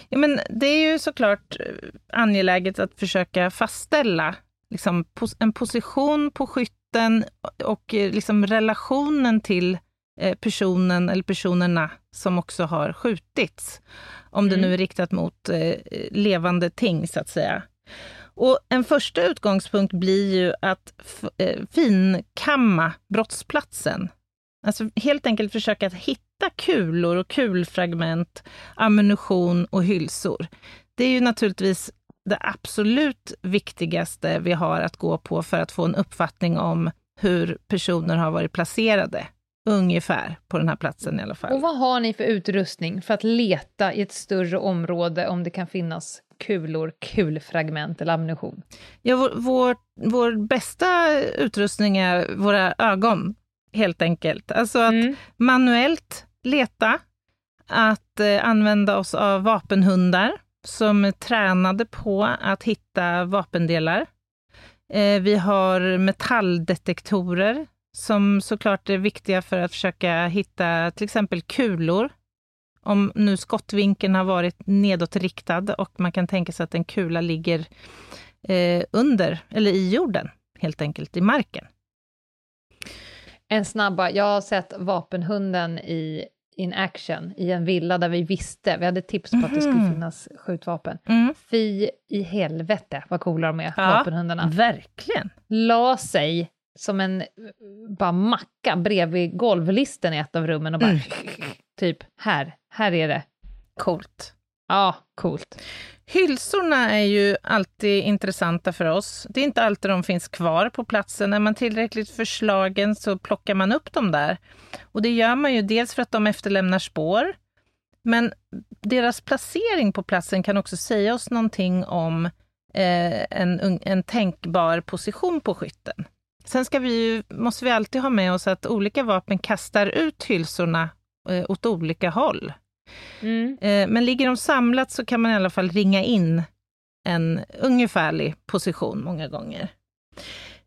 Ja, men det är ju såklart eh, angeläget att försöka fastställa liksom, en position på skytten och eh, liksom, relationen till personen eller personerna som också har skjutits. Om mm. det nu är riktat mot eh, levande ting, så att säga. Och en första utgångspunkt blir ju att eh, finkamma brottsplatsen. Alltså helt enkelt försöka att hitta kulor och kulfragment, ammunition och hylsor. Det är ju naturligtvis det absolut viktigaste vi har att gå på för att få en uppfattning om hur personer har varit placerade. Ungefär på den här platsen i alla fall. Och vad har ni för utrustning för att leta i ett större område om det kan finnas kulor, kulfragment eller ammunition? Ja, vår, vår, vår bästa utrustning är våra ögon, helt enkelt. Alltså att mm. manuellt leta, att eh, använda oss av vapenhundar som är tränade på att hitta vapendelar. Eh, vi har metalldetektorer som såklart är viktiga för att försöka hitta till exempel kulor om nu skottvinkeln har varit nedåtriktad och man kan tänka sig att en kula ligger eh, under, eller i jorden, helt enkelt, i marken. En snabba, jag har sett vapenhunden i in action i en villa där vi visste, vi hade tips på mm. att det skulle mhm. finnas skjutvapen. Mm. Fy i helvete vad coola de är, ja, vapenhundarna. Verkligen. La sig som en bara macka bredvid golvlisten i ett av rummen och bara mm. typ här, här är det. Coolt. Ja, coolt. Hylsorna är ju alltid intressanta för oss. Det är inte alltid de finns kvar på platsen. Är man tillräckligt förslagen så plockar man upp dem där. Och det gör man ju dels för att de efterlämnar spår, men deras placering på platsen kan också säga oss någonting om eh, en, en tänkbar position på skytten. Sen ska vi ju, måste vi alltid ha med oss att olika vapen kastar ut hylsorna eh, åt olika håll. Mm. Eh, men ligger de samlat så kan man i alla fall ringa in en ungefärlig position många gånger.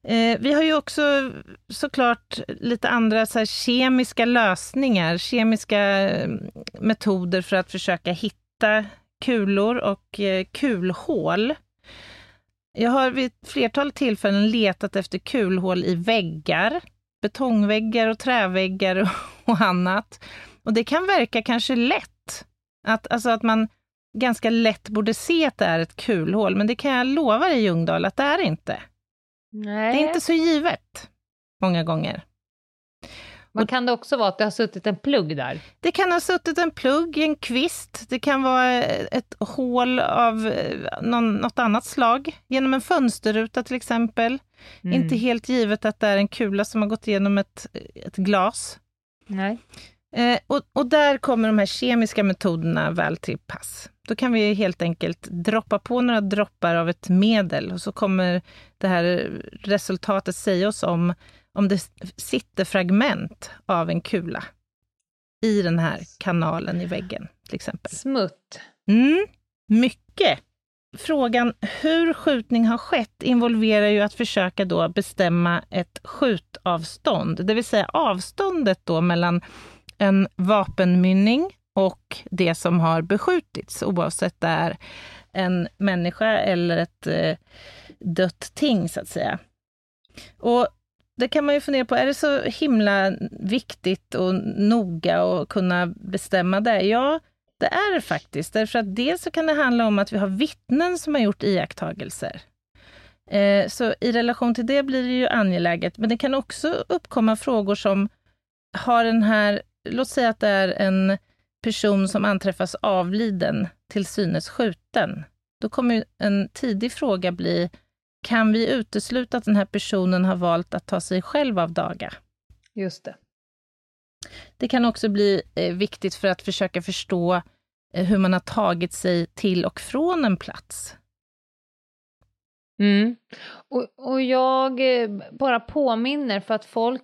Eh, vi har ju också såklart lite andra så här, kemiska lösningar, kemiska eh, metoder för att försöka hitta kulor och kulhål. Jag har vid ett flertal tillfällen letat efter kulhål i väggar, betongväggar och träväggar och [LAUGHS] annat. Och det kan verka kanske lätt, att, alltså att man ganska lätt borde se att det är ett kulhål, men det kan jag lova dig Ljungdahl att det är inte. Nej. Det är inte så givet, många gånger. Men kan det också vara att det har suttit en plugg där? Det kan ha suttit en plugg, en kvist, det kan vara ett hål av eh, någon, något annat slag, genom en fönsterruta till exempel. Mm. Inte helt givet att det är en kula som har gått igenom ett, ett glas. Nej. Eh, och, och, där kommer de här kemiska metoderna väl till pass. Då kan vi helt enkelt droppa på några droppar av ett medel och så kommer det här resultatet säga oss om, om det sitter fragment av en kula i den här kanalen i väggen, till exempel. Smutt. Mm, mycket. Frågan hur skjutning har skett involverar ju att försöka då bestämma ett skjutavstånd, det vill säga avståndet då mellan en vapenmynning och det som har beskjutits, oavsett det är en människa eller ett eh, dött ting, så att säga. Och det kan man ju fundera på, är det så himla viktigt och noga att kunna bestämma det? Ja, det är det faktiskt. Därför att dels så kan det handla om att vi har vittnen som har gjort iakttagelser. Eh, så i relation till det blir det ju angeläget. Men det kan också uppkomma frågor som har den här, låt säga att det är en person som anträffas avliden, till synes skjuten. Då kommer en tidig fråga bli, kan vi utesluta att den här personen har valt att ta sig själv av daga? Just det. Det kan också bli eh, viktigt för att försöka förstå eh, hur man har tagit sig till och från en plats. Mm. Och, och jag eh, bara påminner för att folk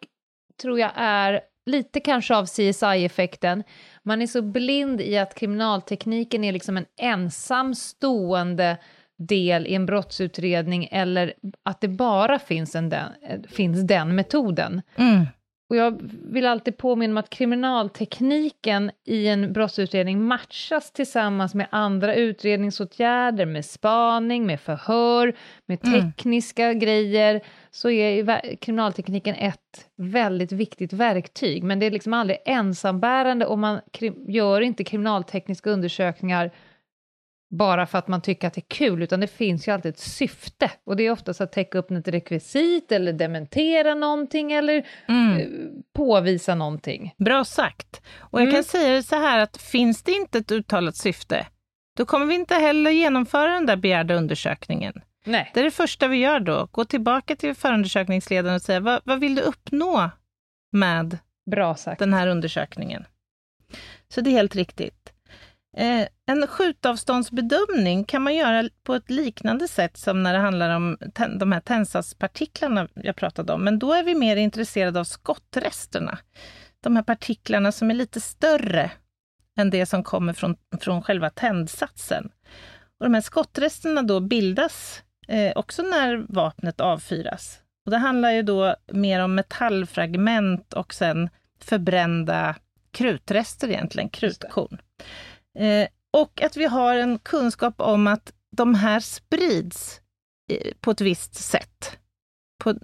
tror jag är lite kanske av CSI-effekten. Man är så blind i att kriminaltekniken är liksom en ensam stående del i en brottsutredning eller att det bara finns, en den, eh, finns den metoden. Mm. Och jag vill alltid påminna om att kriminaltekniken i en brottsutredning matchas tillsammans med andra utredningsåtgärder, med spaning, med förhör, med tekniska mm. grejer, så är kriminaltekniken ett väldigt viktigt verktyg, men det är liksom aldrig ensambärande och man gör inte kriminaltekniska undersökningar bara för att man tycker att det är kul, utan det finns ju alltid ett syfte. Och det är oftast att täcka upp ett rekvisit, eller dementera någonting, eller mm. Eh, påvisa någonting. Bra sagt. Och jag mm. kan säga så här att finns det inte ett uttalat syfte, då kommer vi inte heller genomföra den där begärda undersökningen. Nej. Det är det första vi gör då. Gå tillbaka till förundersökningsledaren och säga, vad, vad vill du uppnå med Bra sagt. den här undersökningen? Så det är helt riktigt. Eh, en skjutavståndsbedömning kan man göra på ett liknande sätt som när det handlar om de här tensatspartiklarna jag pratade om, men då är vi mer intresserade av skottresterna. De här partiklarna som är lite större än det som kommer från, från själva tändsatsen. Och de här skottresterna då bildas eh, också när vapnet avfyras. Och det handlar ju då mer om metallfragment och sen förbrända krutrester egentligen, krutkorn. Eh, och att vi har en kunskap om att de här sprids eh, på ett visst sätt. På,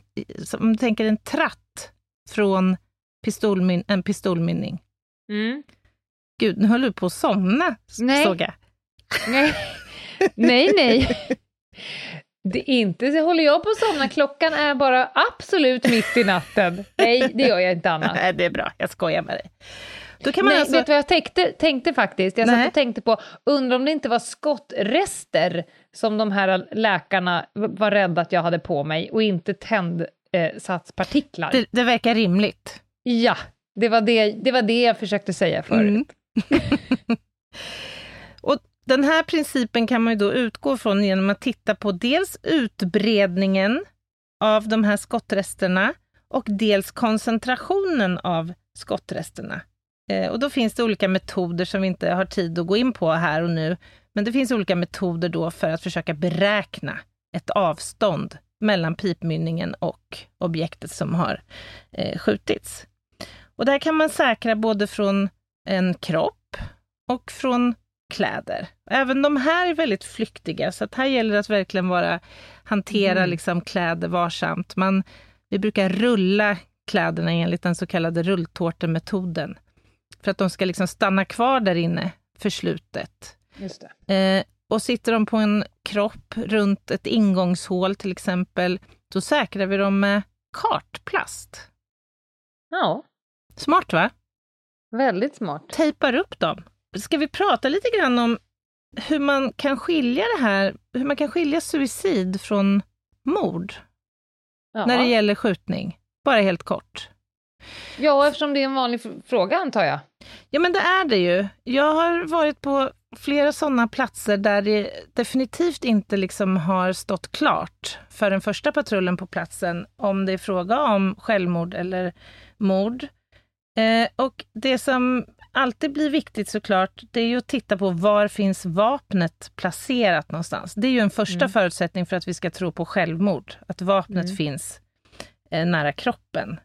om du tänker en tratt från pistolmin, en pistolmynning. Mm. Gud, nu höll du på att somna, nej. såg jag. Nej, nej, nej. Det inte så håller jag på att somna, klockan är bara absolut mitt i natten. Nej, det gör jag inte Anna. [LAUGHS] Nej, det är bra, jag skojar med dig. Då kan man Nej, alltså... vet du vad jag tänkte, tänkte faktiskt? Jag Nej. satt och tänkte på, undrar om det inte var skottrester som de här läkarna var rädda att jag hade på mig och inte tändsatspartiklar. Det, det verkar rimligt. Ja, det var det, det var det jag försökte säga förut. Mm. [LAUGHS] och den här principen kan man ju då utgå från genom att titta på dels utbredningen av de här skottresterna och dels koncentrationen av skottresterna. Eh, och då finns det olika metoder som vi inte har tid att gå in på här och nu. Men det finns olika metoder då för att försöka beräkna ett avstånd mellan pipmynningen och objektet som har eh, skjutits. Och här kan man säkra både från en kropp och från kläder. Även de här är väldigt flyktiga, så att här gäller det att verkligen vara, hantera mm. liksom kläder varsamt. Man, vi brukar rulla kläderna enligt den så kallade rulltårtemetoden för att de ska liksom stanna kvar där inne för slutet. Just eh, och sitter de på en kropp runt ett ingångshål till exempel, då säkrar vi dem med kartplast. Ja. Smart va? Väldigt smart. Tejpar upp dem. Ska vi prata lite grann om hur man kan skilja det här, hur man kan skilja suicid från mord? Ja. När det gäller skjutning. Bara helt kort. Ja, eftersom det är en vanlig fråga antar jag. Ja, men det är det ju. Jag har varit på flera sådana platser där det definitivt inte liksom har stått klart för den första patrullen på platsen om det är fråga om självmord eller mord. Eh, och det som alltid blir viktigt såklart, det är ju att titta på var finns vapnet placerat någonstans. Det är ju en första mm. förutsättning för att vi ska tro på självmord, att vapnet mm. finns eh, nära kroppen.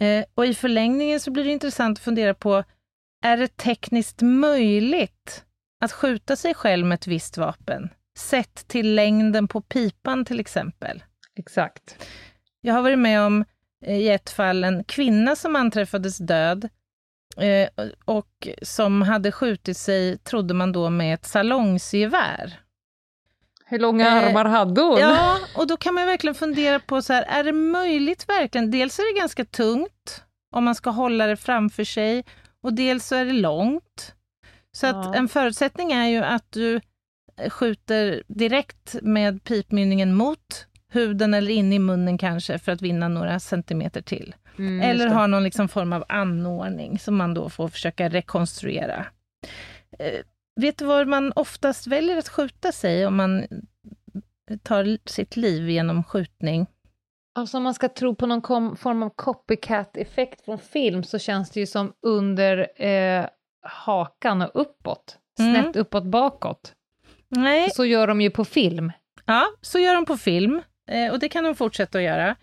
Eh, och i förlängningen så blir det intressant att fundera på, är det tekniskt möjligt att skjuta sig själv med ett visst vapen? Sett till längden på pipan till exempel. Exakt. Jag har varit med om eh, i ett fall en kvinna som anträffades död eh, och som hade skjutit sig, trodde man då, med ett salongsgevär. Hur långa Eh, armar hade hon? Ja, [LAUGHS] och då kan man verkligen fundera på så här, är det möjligt verkligen? Dels är det ganska tungt om man ska hålla det framför sig och dels så är det långt. Så att Ja. en förutsättning är ju att du skjuter direkt med pipmynningen mot huden eller in i munnen kanske för att vinna några centimeter till. Mm, eller har någon liksom form av anordning som man då får försöka rekonstruera. Vet du var man oftast väljer att skjuta sig om man tar sitt liv genom skjutning? Alltså om man ska tro på någon form av copycat-effekt från film så känns det ju som under eh, hakan och uppåt. Mm. Snett uppåt bakåt. Nej, Så gör de ju på film. ja, så gör de på film eh, och det kan de fortsätta att göra.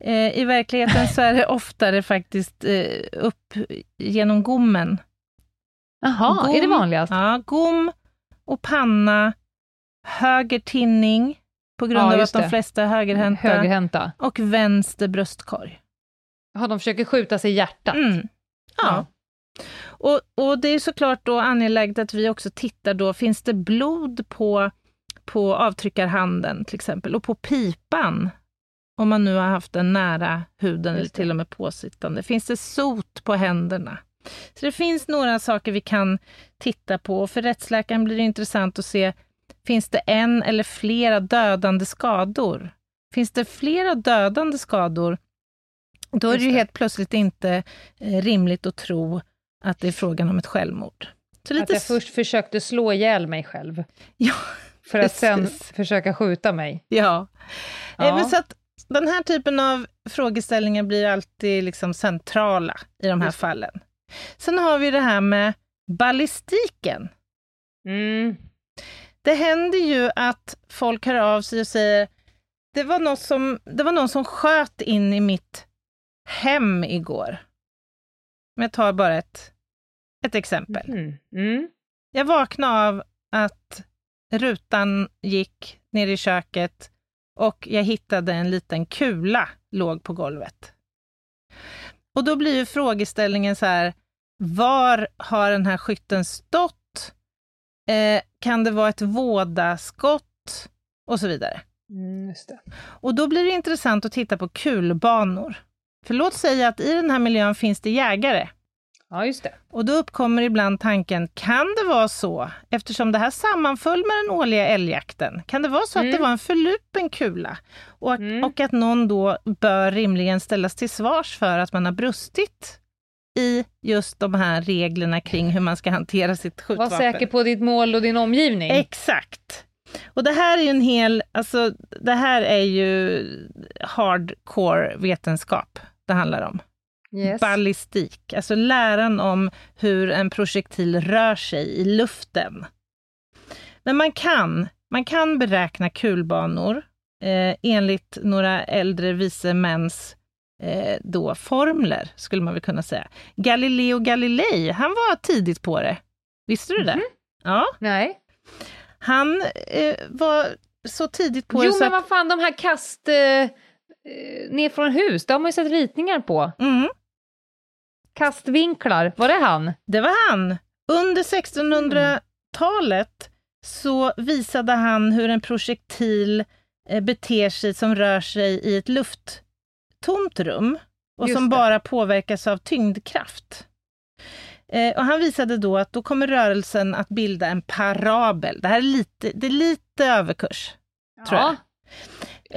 Eh, I verkligheten så är det oftare faktiskt eh, upp genom gommen. Jaha, är det vanligast? Ja, gom och panna, höger tinning på grund Ja, av att de det. flesta är högerhänta, Högerhänta. och vänster bröstkorg. Ja, de försöker skjuta sig i hjärtat. Mm. Ja. Och, och det är såklart då angeläget att vi också tittar då, finns det blod på, på avtryckarhanden till exempel, och på pipan? Om man nu har haft den nära huden eller till och med påsittande. Finns det sot på händerna? Så det finns några saker vi kan titta på. För rättsläkaren blir det intressant att se, finns det en eller flera dödande skador? Finns det flera dödande skador, då är det ju helt plötsligt inte eh, rimligt att tro att det är frågan om ett självmord. Så Att lite jag s- först försökte slå ihjäl mig själv, Ja, [LAUGHS] för att sen försöka skjuta mig. ja. Ja. Eh, Men så att den här typen av frågeställningar blir alltid liksom centrala i de här Just fallen. Sen har vi det här med ballistiken. Mm. Det händer ju att folk hör av sig och säger det var, något som, det var någon som sköt in i mitt hem igår. Men jag tar bara ett, ett exempel. Mm. Mm. Jag vaknade av att rutan gick ner i köket och jag hittade en liten kula låg på golvet. Och då blir ju frågeställningen så här, var har den här skytten stått? Eh, kan det vara ett vådaskott? Och så vidare. Mm. Och då blir det intressant att titta på kulbanor. För låt säga att i den här miljön finns det jägare. Ja, just det. Och då uppkommer ibland tanken, kan det vara så, eftersom det här sammanföll med den årliga älgjakten, kan det vara så att Mm. det var en förlupen kula? Och, Mm. och att någon då bör rimligen ställas till svars för att man har brustit i just de här reglerna kring hur man ska hantera sitt Var skjutvapen. säker på ditt mål och din omgivning. Exakt. Och det här är ju en hel, alltså det här är ju hardcore vetenskap det handlar om. yes. Ballistik, alltså läran om hur en projektil rör sig i luften. Men man kan, man kan beräkna kulbanor eh, enligt några äldre vise mäns eh, då formler, skulle man väl kunna säga. Galileo Galilei, han var tidigt på det. Visste du det? Ja, Nej. han eh, var så tidigt på Jo, det så men vad fan, de här kast eh, eh, ner från hus, det har man ju sett ritningar på. mm, Kastvinklar, var det han? Det var han. Under 1600-talet så visade han hur en projektil eh, beter sig som rör sig i ett lufttomt rum och Just som det. bara påverkas av tyngdkraft. Eh, och han visade då att då kommer rörelsen att bilda en parabel. Det här är lite, det är lite överkurs. Tror jag. Ja.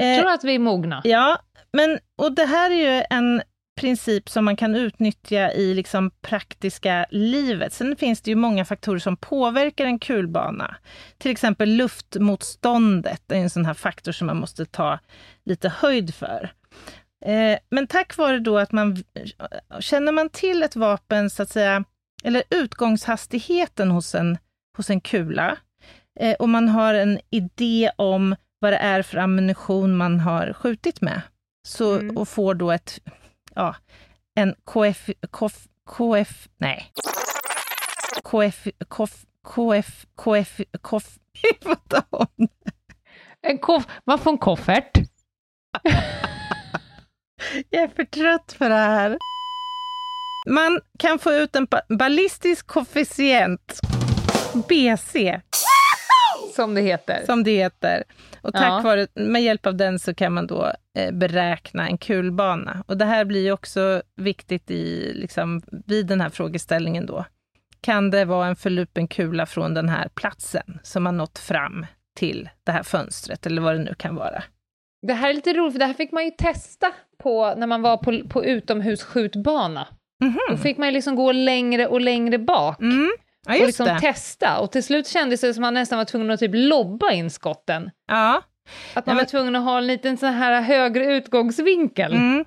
Jag tror att vi är mogna. Ja, men och det här är ju en princip som man kan utnyttja i liksom praktiska livet. Sen finns det ju många faktorer som påverkar en kulbana. Till exempel luftmotståndet är en sån här faktor som man måste ta lite höjd för. Eh, men tack vare då att man känner man till ett vapen, så att säga, eller utgångshastigheten hos en, hos en kula, eh, och man har en idé om vad det är för ammunition man har skjutit med, så, Mm. och får då ett, ja, en KF, KF, KF, nej, KF, KF, KF, KF, KF, [LAUGHS] hon? En koff, man får en koffert. [LAUGHS] Jag är för trött för det här. Man kan få ut en ba ballistisk koefficient, BC, Som det heter. som det heter. Och tack Ja. vare, med hjälp av den så kan man då eh, beräkna en kulbana. Och det här blir ju också viktigt i, liksom, vid den här frågeställningen då. Kan det vara en förlupen kula från den här platsen som har nått fram till det här fönstret, eller vad det nu kan vara? Det här är lite roligt, för det här fick man ju testa på när man var på, på utomhusskjutbana. Då fick man ju liksom gå längre och längre bak. Mm. Ja, och liksom det. testa. Och till slut kändes det som att man nästan var tvungen att typ lobba in skotten. Ja. Att man var tvungen att ha en liten sån här högre utgångsvinkel. Mm.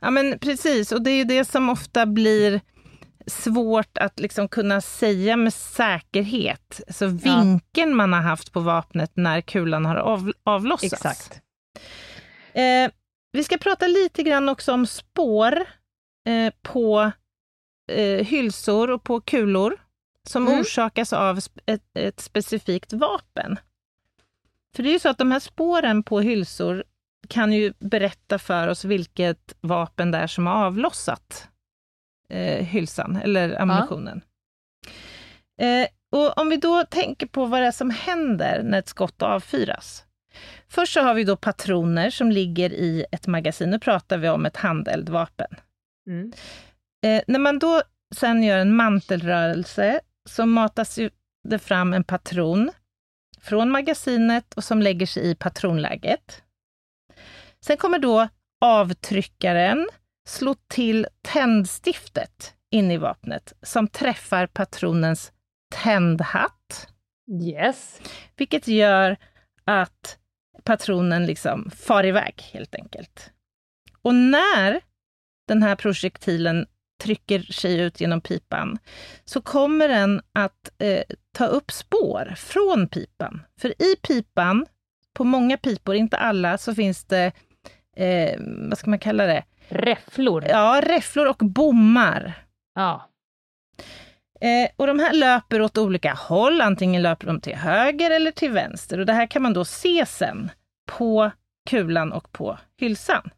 Ja, men precis. Och det är ju det som ofta blir svårt att liksom kunna säga med säkerhet. Så vinkeln man har haft på vapnet när kulan har av, avlossats. Exakt. Eh, vi ska prata lite grann också om spår eh, på eh, hylsor och på kulor som Mm. orsakas av ett, ett specifikt vapen. För det är ju så att de här spåren på hylsor kan ju berätta för oss vilket vapen det är som har avlossat eh, hylsan eller ammunitionen. Eh, och om vi då tänker på vad det är som händer när ett skott avfyras. Först så har vi då patroner som ligger i ett magasin. Nu pratar vi om ett handeldvapen. Mm. Eh, när man då sen gör en mantelrörelse så matas det fram en patron från magasinet och som lägger sig i patronläget. Sen kommer då avtryckaren slå till tändstiftet in i vapnet som träffar patronens tändhatt. Yes. Vilket gör att patronen liksom far iväg helt enkelt. Och när den här projektilen trycker sig ut genom pipan så kommer den att eh, ta upp spår från pipan. För i pipan, på många pipor, inte alla, så finns det, eh, vad ska man kalla det? Räfflor. Ja, räfflor och bommar. Ja. Eh, och de här löper åt olika håll, antingen löper de till höger eller till vänster. Och det här kan man då se sen på kulan och på hylsan.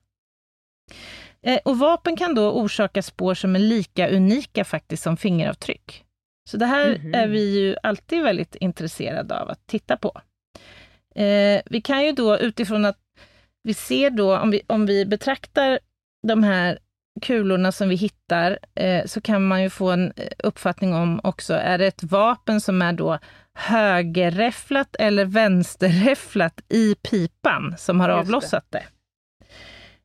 Eh, och vapen kan då orsaka spår som är lika unika faktiskt som fingeravtryck. Så det här Mhm. är vi ju alltid väldigt intresserade av att titta på. Eh, vi kan ju då utifrån att vi ser då, om vi, om vi betraktar de här kulorna som vi hittar, eh, så kan man ju få en eh, uppfattning om också, är det ett vapen som är då högerräfflat eller vänsterräfflat i pipan som har Just det. avlossat det?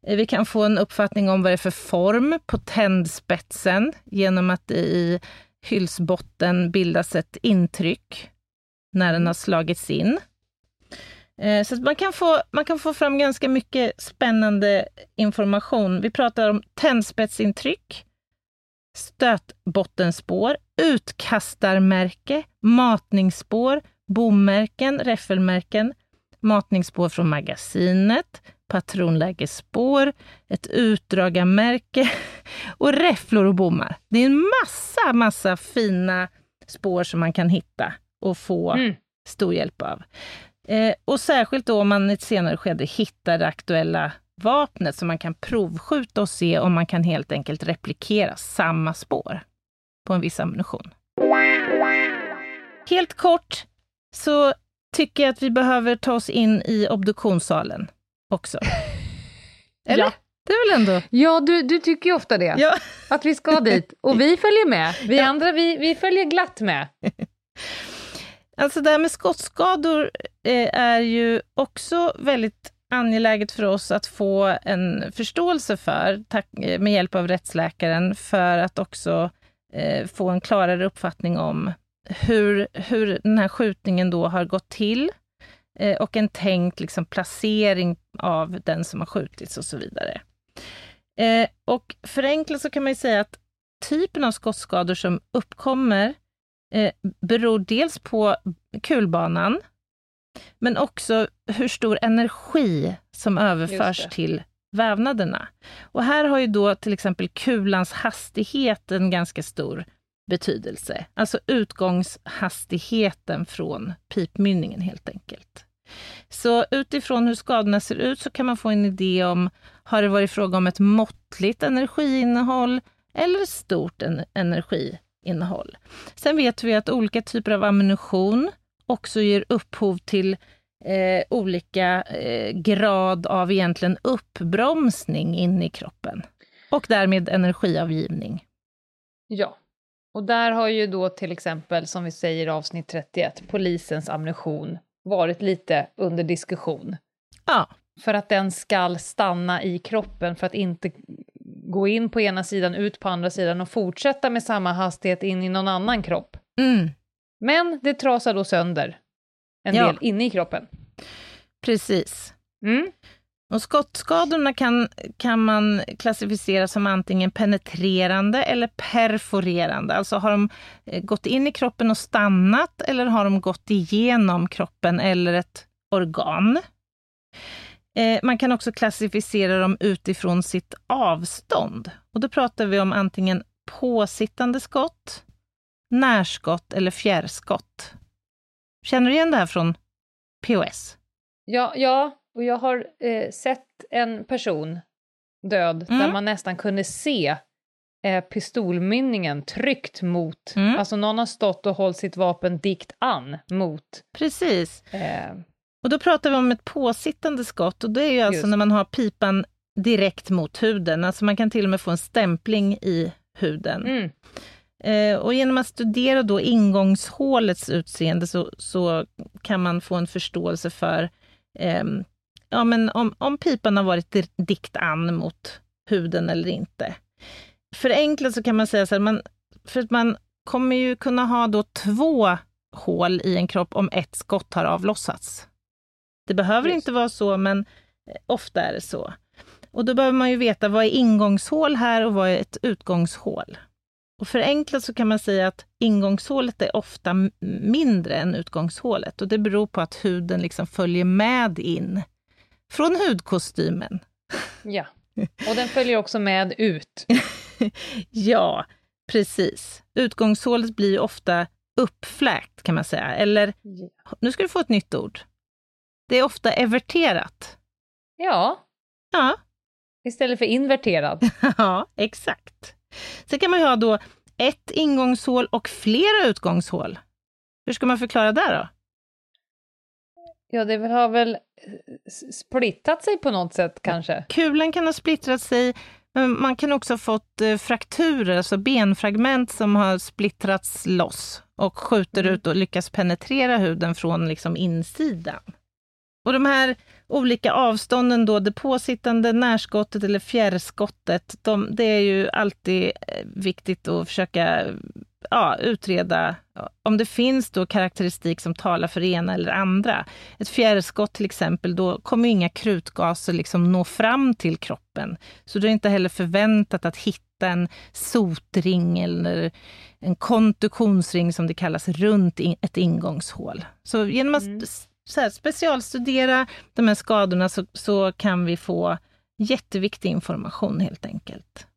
Eh, Vi kan få en uppfattning om vad det är för form på tändspetsen genom att det i hylsbotten bildas ett intryck när den har slagits in. Eh, Så man kan, få, man kan få fram ganska mycket spännande information. Vi pratar om tändspetsintryck, stötbottenspår, utkastarmärke, matningsspår, bommärken, räffelmärken, matningsspår från magasinet, patronlägesspår, ett utdragarmärke [LAUGHS] och räfflor och bommar. Det är en massa, massa fina spår som man kan hitta och få Mm. stor hjälp av. Eh, och särskilt då om man i ett senare skede hittar det aktuella vapnet så man kan provskjuta och se om man kan helt enkelt replikera samma spår på en viss ammunition. Helt kort så tycker jag att vi behöver ta oss in i obduktionssalen också. [LAUGHS] Eller? Ja. Det är väl ändå... Ja, du, du tycker ju ofta det. Ja. Att vi ska dit. Och vi följer med. Vi andra, vi, vi följer glatt med. [LAUGHS] Alltså det här med skottskador eh, är ju också väldigt angeläget för oss att få en förståelse för, eh, med hjälp av rättsläkaren, för att också eh, få en klarare uppfattning om hur, hur den här skjutningen då har gått till och en tänkt liksom, placering av den som har skjutits och så vidare. Och förenklat så kan man ju säga att typen av skottskador som uppkommer eh, beror dels på kulbanan, men också hur stor energi som överförs till vävnaderna. Och här har ju då till exempel kulans hastighet en ganska stor betydelse. Alltså utgångshastigheten från pipmynningen helt enkelt. Så utifrån hur skadorna ser ut så kan man få en idé om, har det varit fråga om ett måttligt energiinnehåll eller stort en energiinnehåll? Sen vet vi att olika typer av ammunition också ger upphov till eh, olika eh, grad av egentligen uppbromsning in i kroppen och därmed energiavgivning. Ja, och där har ju då till exempel, som vi säger i avsnitt 31, polisens ammunition varit lite under diskussion. Ja. För att den ska stanna i kroppen, för att inte gå in på ena sidan, ut på andra sidan och fortsätta med samma hastighet in i någon annan kropp. Mm. Men det trasar då sönder en Ja. del inne i kroppen. Precis. Mm. Och skottskadorna kan, kan man klassificera som antingen penetrerande eller perforerande. Alltså har de eh, gått in i kroppen och stannat eller har de gått igenom kroppen eller ett organ. Eh, Man kan också klassificera dem utifrån sitt avstånd. Och då pratar vi om antingen påsittande skott, närskott eller fjärrskott. Känner du igen det här från POS? Ja, ja, och jag har eh, sett en person död där Mm. man nästan kunde se eh, pistolmynningen tryckt mot, Mm. alltså någon har stått och hållit sitt vapen dikt an mot. Precis. Eh, Och då pratar vi om ett påsittande skott och det är ju alltså Just. när man har pipan direkt mot huden. Alltså man kan till och med få en stämpling i huden. mm, Eh, och genom att studera då ingångshålets utseende så, så kan man få en förståelse för ehm, ja, men om, om pipan har varit di- dikt an mot huden eller inte. Förenklat så kan man säga så här, man, för att man kommer ju kunna ha då två hål i en kropp om ett skott har avlossats. Det behöver Just. inte vara så, men eh, ofta är det så. Och då behöver man ju veta vad är ingångshål här och vad är ett utgångshål. Och förenklat så kan man säga att ingångshålet är ofta mindre än utgångshålet och det beror på att huden liksom följer med in från hudkostymen. ja. Och den följer också med ut. [LAUGHS] ja, precis. Utgångshålet blir ofta uppfläkt kan man säga, eller nu ska du få ett nytt ord. Det är ofta everterat. Ja, Ja, istället för inverterad. [LAUGHS] ja exakt. Sen kan man ju ha då ett ingångshål och flera utgångshål. Hur ska man förklara det då? Ja, det har väl eh, splittat sig på något sätt kanske. Kulan kan ha splittrat sig, men man kan också ha fått eh, frakturer, alltså benfragment som har splittrats loss och skjuter Mm. ut och lyckas penetrera huden från liksom insidan. Och de här olika avstånden då, det påsittande närskottet eller fjärrskottet, de, det är ju alltid eh, viktigt att försöka ja, utreda om det finns då karaktäristik som talar för det ena eller andra. Ett fjärrskott till exempel, då kommer inga krutgaser liksom nå fram till kroppen. Så det är inte heller förväntat att hitta en sotring eller en kontuktionsring som det kallas runt ett ingångshål. Så genom att s- så här, specialstudera de här skadorna så, så kan vi få jätteviktig information helt enkelt.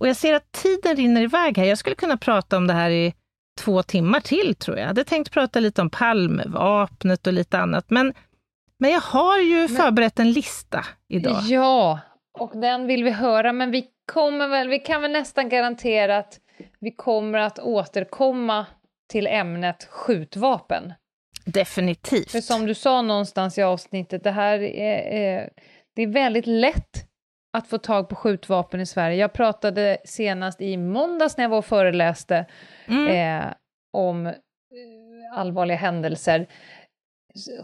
Och jag ser att tiden rinner iväg här. Jag skulle kunna prata om det här i två timmar till, tror jag. Jag hade tänkt prata lite om Palmevapnet och lite annat, men, men jag har ju förberett en lista idag. Ja, och den vill vi höra, men vi kommer väl, vi kan väl nästan garantera att vi kommer att återkomma till ämnet skjutvapen. Definitivt. För som du sa någonstans i avsnittet, det här är, det är väldigt lätt att få tag på skjutvapen i Sverige. Jag pratade senast i måndags när jag var och föreläste Mm. eh, om eh, allvarliga händelser.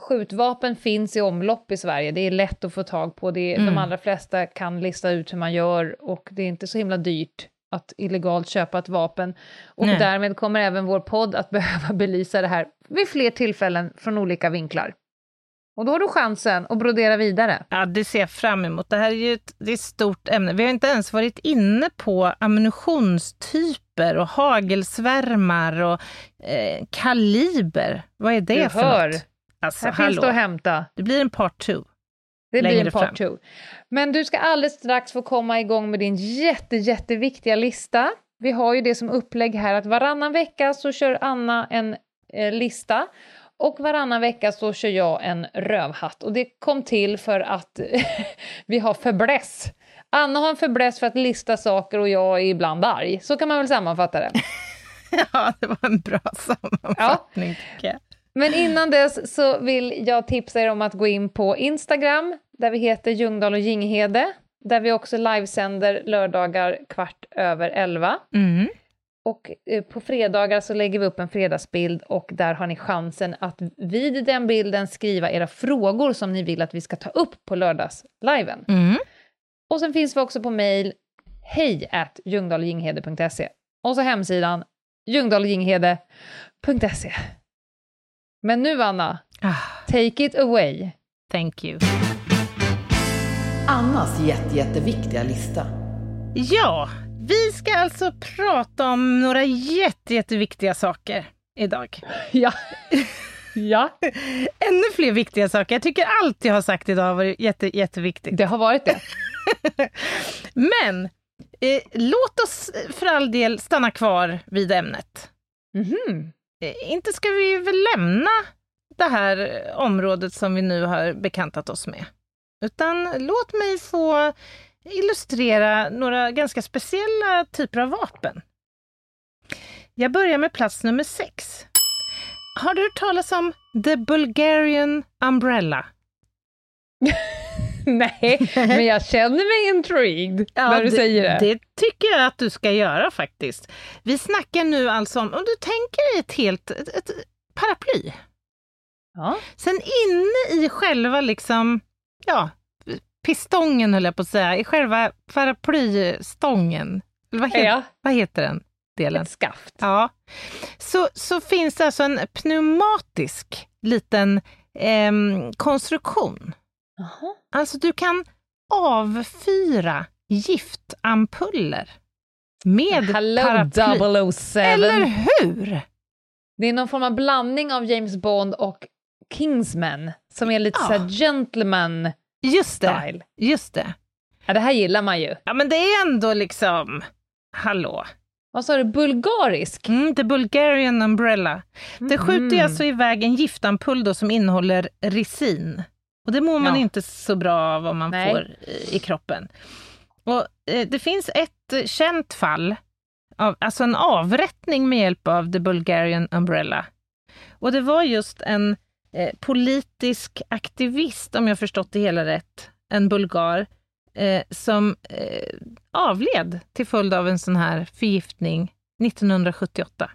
Skjutvapen finns i omlopp i Sverige, det är lätt att få tag på. Det är, Mm. De allra flesta kan lista ut hur man gör och det är inte så himla dyrt att illegalt köpa ett vapen. Och Nej. därmed kommer även vår podd att [LAUGHS] behöva belysa det här vid fler tillfällen från olika vinklar. Och då har du chansen att brodera vidare. Ja, det ser jag fram emot. Det här är ju ett, det är ett stort ämne. Vi har inte ens varit inne på ammunitionstyper och hagelsvärmar och eh, kaliber. Vad är det Du för hör. något? Alltså, här finns det att hämta. Det blir en part two. Det blir en part fram. two. Men du ska alldeles strax få komma igång med din jätte, jätteviktiga lista. Vi har ju det som upplägg här att varannan vecka så kör Anna en eh, lista och varannan vecka så kör jag en rövhatt. Och det kom till för att [LAUGHS] vi har fäbless. Anna har en fäbless för att lista saker och jag är ibland arg. Så kan man väl sammanfatta det. [LAUGHS] ja, det var en bra sammanfattning ja. tycker jag. Men innan dess så vill jag tipsa er om att gå in på Instagram, där vi heter Ljungdahl och Ginghede, där vi också livesänder lördagar kvart över elva. Mm. Och eh, på fredagar så lägger vi upp en fredagsbild och där har ni chansen att vid den bilden skriva era frågor som ni vill att vi ska ta upp på lördagsliven. Mm. Och sen finns vi också på mejl hej at ljungdahljinghede.se och så hemsidan ljungdahljinghede.se. Men nu, Anna, ah. take it away. Thank you. Annas jätte, jätteviktiga lista. Ja, vi ska alltså prata om några jätte, jätteviktiga saker idag. [LAUGHS] Ja. ja. [LAUGHS] Ännu fler viktiga saker. Jag tycker allt jag har sagt idag har varit jätte, jätteviktigt. Det har varit det. [LAUGHS] Men eh, låt oss för all del stanna kvar vid ämnet. Mm -hmm. eh, inte ska vi väl lämna det här området som vi nu har bekantat oss med. Utan låt mig få illustrera några ganska speciella typer av vapen. Jag börjar med plats nummer sex. Har du hört talas om The Bulgarian Umbrella? [LAUGHS] Nej, men jag känner mig intrigued [LAUGHS] ja, när du det, säger det. Det tycker jag att du ska göra faktiskt. Vi snackar nu alltså om, om du tänker dig ett helt ett, ett paraply. Ja. Sen inne i själva liksom, ja, pistongen höll jag på att säga, i själva paraplystången, vad, he ja. vad heter den delen? Ett skaft. Ja. Så, så finns det alltså en pneumatisk liten eh, konstruktion. Aha. Alltså du kan avfyra giftampuller med Hello, paraply. 007. Eller hur? Det är någon form av blandning av James Bond och Kingsman, som är lite ja. så gentleman Just det, style. just det. Ja, det här gillar man ju. Ja, men det är ändå liksom, hallå. Vad sa du, bulgarisk? Mm, the Bulgarian umbrella. Det Mm. skjuter alltså iväg en giftampull då som innehåller resin. Och det mår man Ja. inte så bra av om man Nej. får i, i kroppen. Och eh, det finns ett känt fall, av, alltså en avrättning med hjälp av the Bulgarian umbrella. Och det var just en eh, politisk aktivist, om jag förstått det hela rätt, en bulgar, eh, som eh, avled till följd av en sån här förgiftning 1978.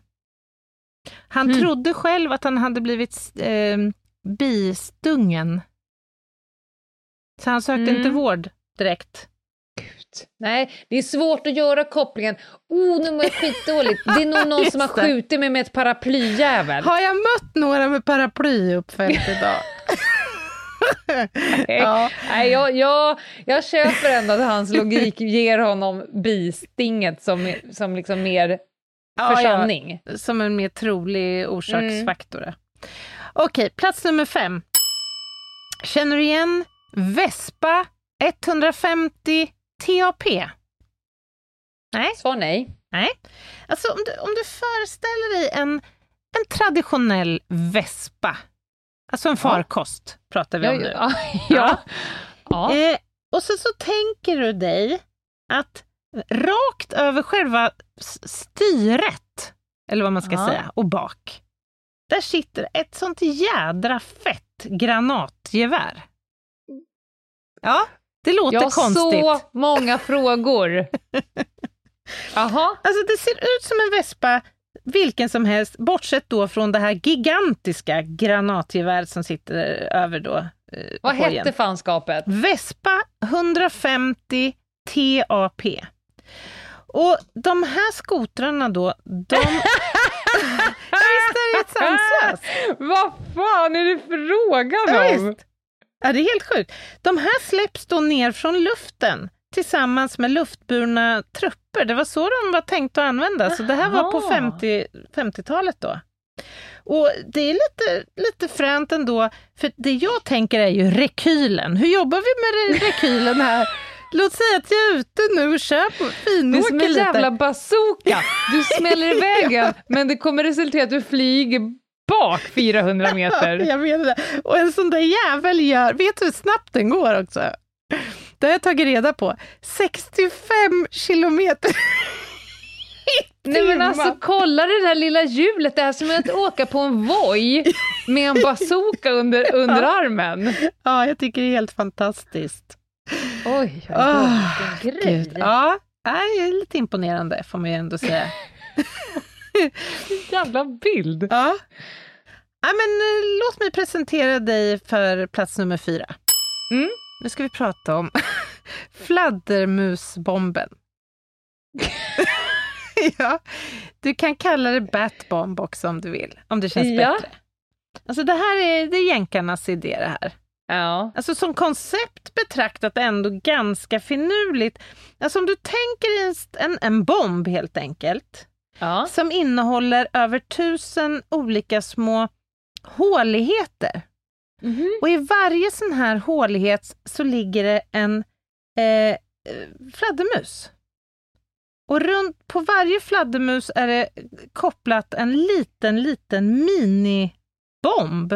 Han Mm. trodde själv att han hade blivit eh, bistungen. Så han sökte Mm. inte vård direkt. Nej, det är svårt att göra kopplingen. Oh, nu mår jag skitdåligt. Det är nog någon som har skjutit mig med ett paraplyjävel. Har jag mött några med paraply uppfällt idag? [LAUGHS] ja. Nej, jag, jag, jag köper ändå att hans logik ger honom bistinget som, som liksom mer Ja, för ja. sanning. Som en mer trolig orsaksfaktor. Mm. Okej, plats nummer fem. Känner du igen Vespa 150 TAP? Nej. Svar nej. Nej. Alltså om du, om du föreställer dig en, en traditionell Vespa, alltså en farkost pratar vi Ja, om nu. [LAUGHS] ja, ja. ja. Eh, och så, så tänker du dig att rakt över själva styret, eller vad man ska Ja. säga, och bak, där sitter ett sånt jädra fett granatgevär. Ja, det låter Jag har konstigt. så många frågor. [LAUGHS] Jaha. Alltså det ser ut som en vespa vilken som helst, bortsett då från det här gigantiska granatgeväret som sitter över då eh, Vad hojen. hette fanskapet? Vespa 150 TAP. Och de här skotrarna då, de... ja, [LAUGHS] [LAUGHS] visst är det sanslöst? Vad fan är det frågan Ja, om? visst. Ja, det är helt sjukt. De här släpps då ner från luften tillsammans med luftburna trupper. Det var så de var tänkt att användas. Så det här var på Jaha. 50, 50-talet då. Och det är lite, lite fränt ändå, för det jag tänker är ju rekylen. Hur jobbar vi med re- rekylen här? Låt säga att jag är ute nu och kör på Det är finåker som en lite. jävla bazooka. Du smäller iväg en, [LAUGHS] men det kommer resultera i att du flyger bak 400 [LAUGHS] meter. jag menar det. Och en sån där jävel gör, vet du hur snabbt den går också? Det har jag tagit reda på. 65 kilometer Nej men alltså kolla det där lilla hjulet, det är som att åka på en Voi med en bazooka under, under [LAUGHS] armen. Ja, jag tycker det är helt fantastiskt. Oj, oj, oj Oh, vilken grej. Gud. Ja, det är lite imponerande får man ju ändå säga. [LAUGHS] Jävla bild. Ja. Ja men, eh, låt mig presentera dig för plats nummer fyra. Mm. Nu ska vi prata om [LAUGHS] fladdermusbomben. [LAUGHS] ja, du kan kalla det Batbomb också om du vill, om det känns Ja. bättre. Alltså det här är, det är jänkarnas idé det här. Ja. Alltså som koncept betraktat ändå ganska finurligt. Alltså om du tänker en, en bomb helt enkelt, Ja. som innehåller över tusen olika små håligheter. Mhm. Och i varje sån här hålighet så ligger det en eh, fladdermus. Och runt på varje fladdermus är det kopplat en liten, liten minibomb.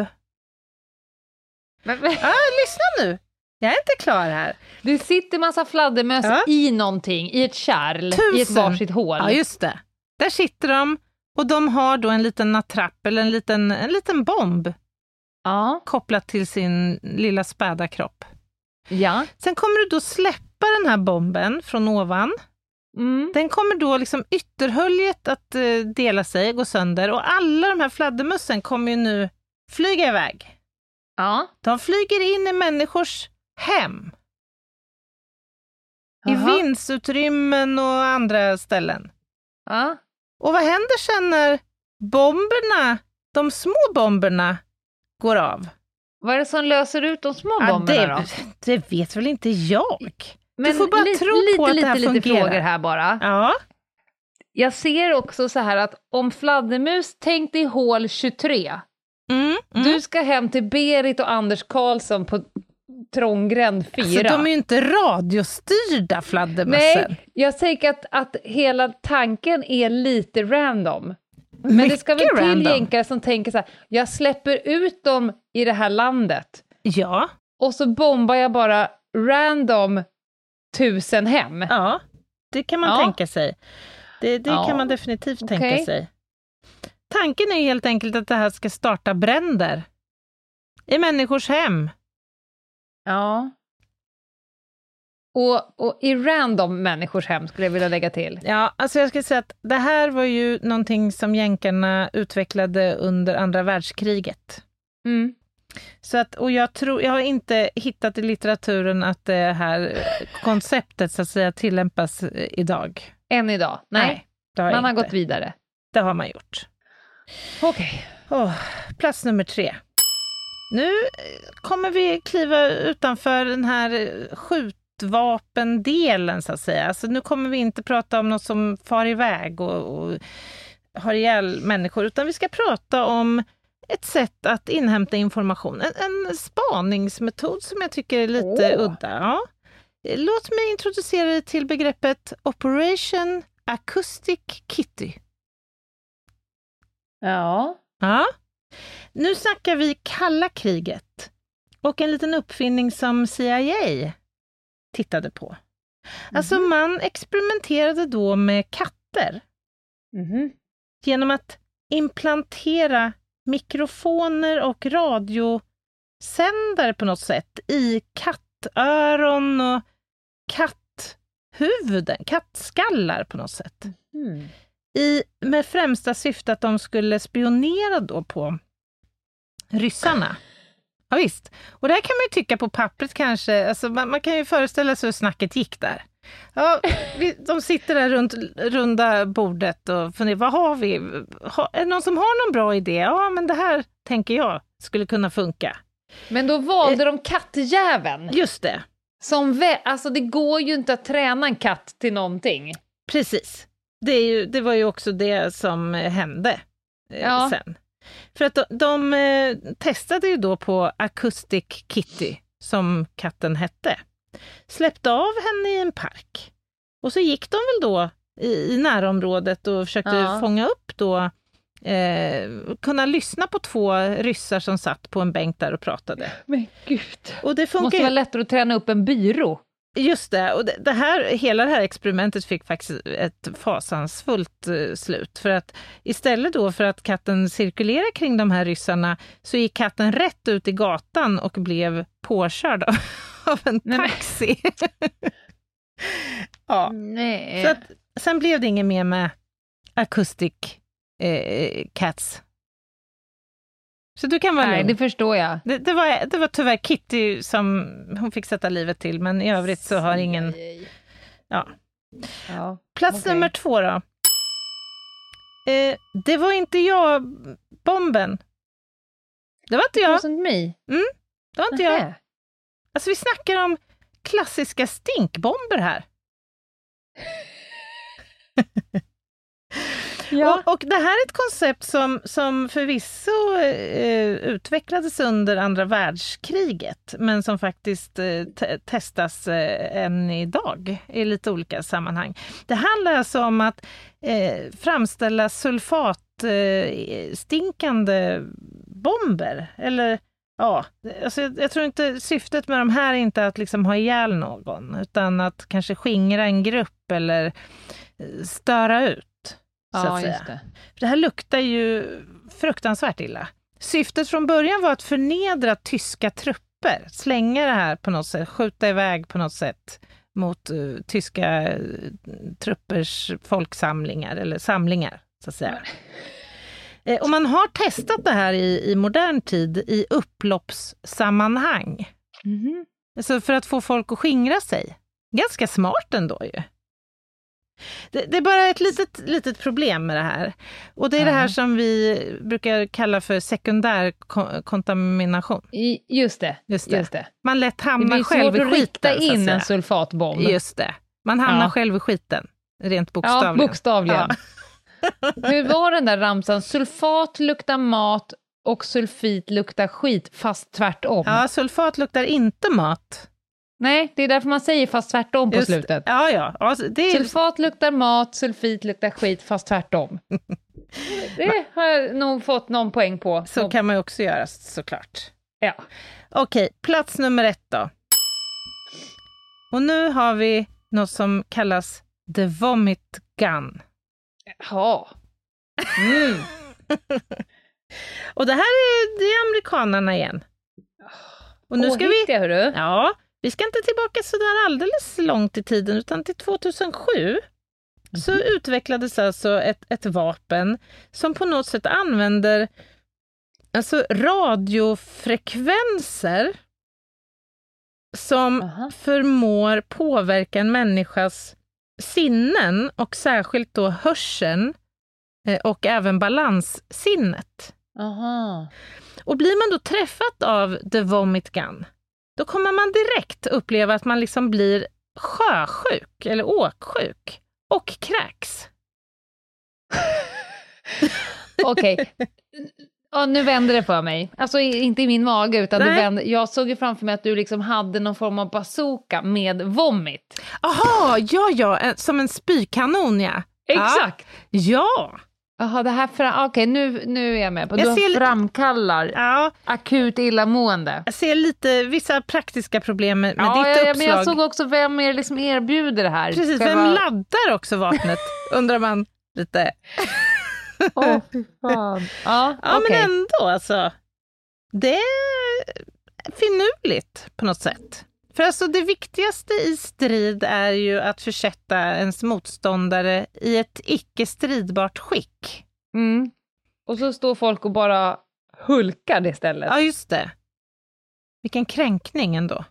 Men, men, Ja, lyssna nu! Jag är inte klar här. det sitter massa fladdermöss Ja. i någonting, i ett kärl, i ett Tusen. varsitt hål. Ja, just det. Där sitter de och de har då en liten attrapp eller en liten, en liten bomb ja. kopplat till sin lilla späda kropp. ja. Sen kommer du då släppa den här bomben från ovan. Mm. Den kommer då liksom ytterhöljet att eh, dela sig, gå sönder och alla de här fladdermössen kommer ju nu flyga iväg. ja. De flyger in i människors hem. I Jaha. vindsutrymmen och andra ställen. ja. Och vad händer sen när bomberna, de små bomberna, går av? Vad är det som löser ut de små Ja, bomberna då? det, det vet väl inte jag? Men får bara lite, tro lite, på att det lite, här lite fungerar. frågor här bara. Ja, Jag ser också så här att om fladdermus tänkte i hål 23, mm, mm. du ska hem till Berit och Anders Karlsson på Trånggränd 4. Alltså, de är ju inte radiostyrda fladdermössen. Nej, jag tänker att, att hela tanken är lite random. Men det ska väl Mycket till jänkare som tänker så här, jag släpper ut dem i det här landet Ja, och så bombar jag bara random tusen hem. ja, det kan man Ja. tänka sig. Det, det Ja. kan man definitivt tänka Okej. sig. Tanken är helt enkelt att det här ska starta bränder i människors hem. Ja. Och, och i random människors hem skulle jag vilja lägga till. Ja, alltså jag ska säga att det här var ju någonting som jänkarna utvecklade under andra världskriget. Mm. Så att, och jag, tror, jag har inte hittat i litteraturen att det här konceptet så att säga tillämpas eh, idag. Än idag? Nej, det har man har inte. gått vidare. Det har man gjort. Okej. Åh, plats nummer tre. Nu eh, kommer vi kliva utanför den här eh, skjutvapendelen så att säga. Alltså nu kommer vi inte prata om något som far iväg och, och har ihjäl människor, utan vi ska prata om ett sätt att inhämta information. En, en spaningsmetod som jag tycker är lite Åh. udda. Ja. Låt mig introducera dig till begreppet Operation Acoustic Kitty. Ja. Ja. Nu snackar vi kalla kriget och en liten uppfinning som CIA tittade på. Alltså man experimenterade då med katter Mhm. genom att implantera mikrofoner och radiosändare på något sätt i kattöron och katthuvuden, kattskallar på något sätt. Mm. I, med främsta syfte att de skulle spionera då på ryssarna. Ja, visst. Och det här kan man ju tycka på pappret kanske, alltså man, man kan ju föreställa sig hur snacket gick där. Ja, vi, de sitter där runt runda bordet och funderar, vad har vi? Ha, är det någon som har någon bra idé? Ja, men det här tänker jag skulle kunna funka. Men då valde de kattjäveln. Just det, Som alltså det går ju inte att träna en katt till någonting. precis. Det, ju, det var ju också det som eh, hände eh, Ja. sen. För att de, de eh, testade ju då på Acoustic Kitty, som katten hette. Släppte av henne i en park. Och så gick de väl då i, i närområdet och försökte Ja. fånga upp då eh, kunna lyssna på två ryssar som satt på en bänk där och pratade. Men gud. Och det funkar måste vara lättare att träna upp en byrå. Just det, och det, här, hela det här experimentet fick faktiskt ett fasansfullt eh, slut. För att istället då för att katten cirkulerar kring de här ryssarna så gick katten rätt ut i gatan och blev påkörd av, [LAUGHS] av en taxi. [LAUGHS] ja. Nej. Så att, sen blev det inget mer med acoustic eh, cats. Så du kan vara Nej, lugn. det förstår jag. Det, det, var, det var tyvärr Kitty som hon fick sätta livet till, men i övrigt så har ingen... Ja. Ja, Plats okej. nummer två då. Eh, det var inte jag, bomben. Det var inte jag. Wasn't me. Mm, det var inte jag. Nähä. Alltså vi snackar om klassiska stinkbomber här. [LAUGHS] Ja. Och, och det här är ett koncept som, som förvisso eh, utvecklades under andra världskriget, men som faktiskt eh, te- testas eh, än idag i lite olika sammanhang. Det handlar alltså om att eh, framställa sulfatstinkande eh, bomber, eller Ja, alltså jag, jag tror inte syftet med de här är inte att liksom ha ihjäl någon, utan att kanske skingra en grupp eller eh, störa ut. Så Ja, att säga. det. För det här luktar ju fruktansvärt illa. Syftet från början var att förnedra tyska trupper, slänga det här på något sätt, skjuta iväg på något sätt mot eh, tyska eh, truppers folksamlingar, eller samlingar, så att säga. Eh, och man har testat det här i, i modern tid i upploppssammanhang. Mhm. Alltså för att få folk att skingra sig. Ganska smart ändå ju. Det, det är bara ett litet, litet problem med det här. Och det är det här Ja. som vi brukar kalla för sekundär ko- kontamination. I- Just det. Just det. Just det. Man lätt Det hamnar blir själv svårt i skiten. rikta så att in säga. en sulfatbomb. Just det. Man hamnar Ja. själv i skiten, rent ja, bokstavligen. bokstavligen. [LAUGHS] Hur var den där ramsan? Sulfat luktar mat och sulfit luktar skit, fast tvärtom. Ja, sulfat luktar inte mat. Nej, det är därför man säger fast tvärtom på Just- slutet. Ja, ja. Alltså, det är, Sulfat luktar mat, sulfit luktar skit, fast tvärtom. [LAUGHS] Det har jag nog fått någon poäng på. så kan man ju också göra såklart. Ja. Okej, plats nummer ett då. Och nu har vi något som kallas the vomit gun. Ja. Mm. [LAUGHS] Och det här är, det är amerikanarna igen. Och nu ska vi... Påhittiga, hörru. Ja, vi ska inte tillbaka så där alldeles långt i tiden, utan till 2007 så utvecklades alltså ett, ett vapen som på något sätt använder alltså radiofrekvenser som Aha. förmår påverka en människas sinnen och särskilt då hörseln eh, och även balanssinnet. Aha. Och blir man då träffat av the vomit gun, då kommer man direkt uppleva att man liksom blir sjösjuk eller åksjuk och kräks. [LAUGHS] Okej. Ja, nu vänder det för mig. Alltså inte i min mage, utan du vänder. jag såg ju framför mig att du liksom hade någon form av bazooka med vomit. Aha, ja, ja, som en spykanon ja. Exakt! Ja, Jaha, det här fram... Okej, nu, nu är jag med på. Jag Du framkallar ja. akut illamående. Jag ser lite vissa praktiska problem med, med Ja, ditt ja, uppslag. men jag såg också vem är liksom erbjuder det här. Precis, vem vara- laddar också vapnet, [LAUGHS] undrar man lite. Åh, fy fan. [LAUGHS] Ja, Ja, okej. men ändå alltså. Det är finurligt på något sätt. För alltså det viktigaste i strid är ju att försätta ens motståndare i ett icke stridbart skick. Mm. Och så står folk och bara hulkar istället. Ja, just det. Vilken kränkning ändå.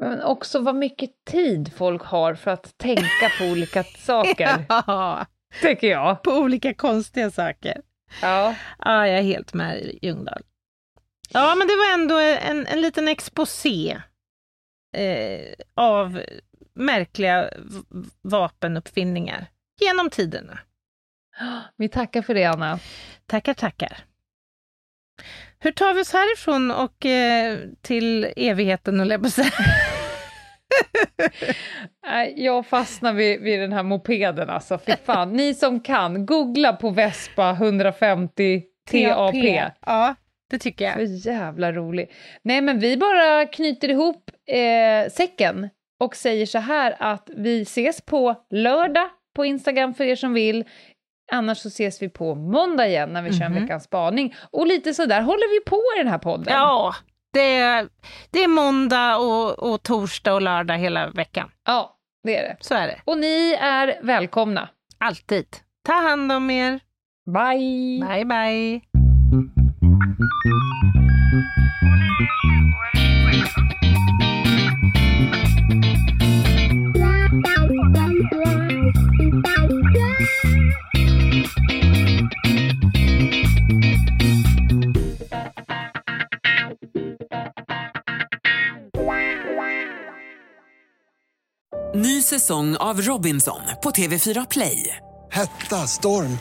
Men också vad mycket tid folk har för att tänka på olika [LAUGHS] saker, Ja, tycker jag. på olika konstiga saker. Ja. Ja, jag är helt med i Ljungdahl. Ja, men det var ändå en, en liten exposé eh, av märkliga vapenuppfinningar genom tiderna. Vi tackar för det, Anna. Tackar, tackar. Hur tar vi oss härifrån och eh, till evigheten, och på säga? [LAUGHS] Nej, Jag fastnar vid, vid den här mopeden alltså, fy fan. Ni som kan, googla på Vespa 150 TAP. Ja, det tycker jag. Så jävla rolig. Nej, men vi bara knyter ihop eh, säcken och säger så här att vi ses på lördag på Instagram för er som vill. Annars så ses vi på måndag igen när vi kör en Mhm. veckans spaning. Och lite så där håller vi på i den här podden. Ja, det är, det är måndag och, och torsdag och lördag hela veckan. Ja, det är det. Så är det. Och ni är välkomna. Alltid. Ta hand om er. Bye! Bye, bye. Ny säsong av Robinson på TV4 Play. Hetta, storm,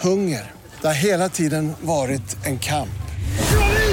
hunger. Det har hela tiden varit en kamp.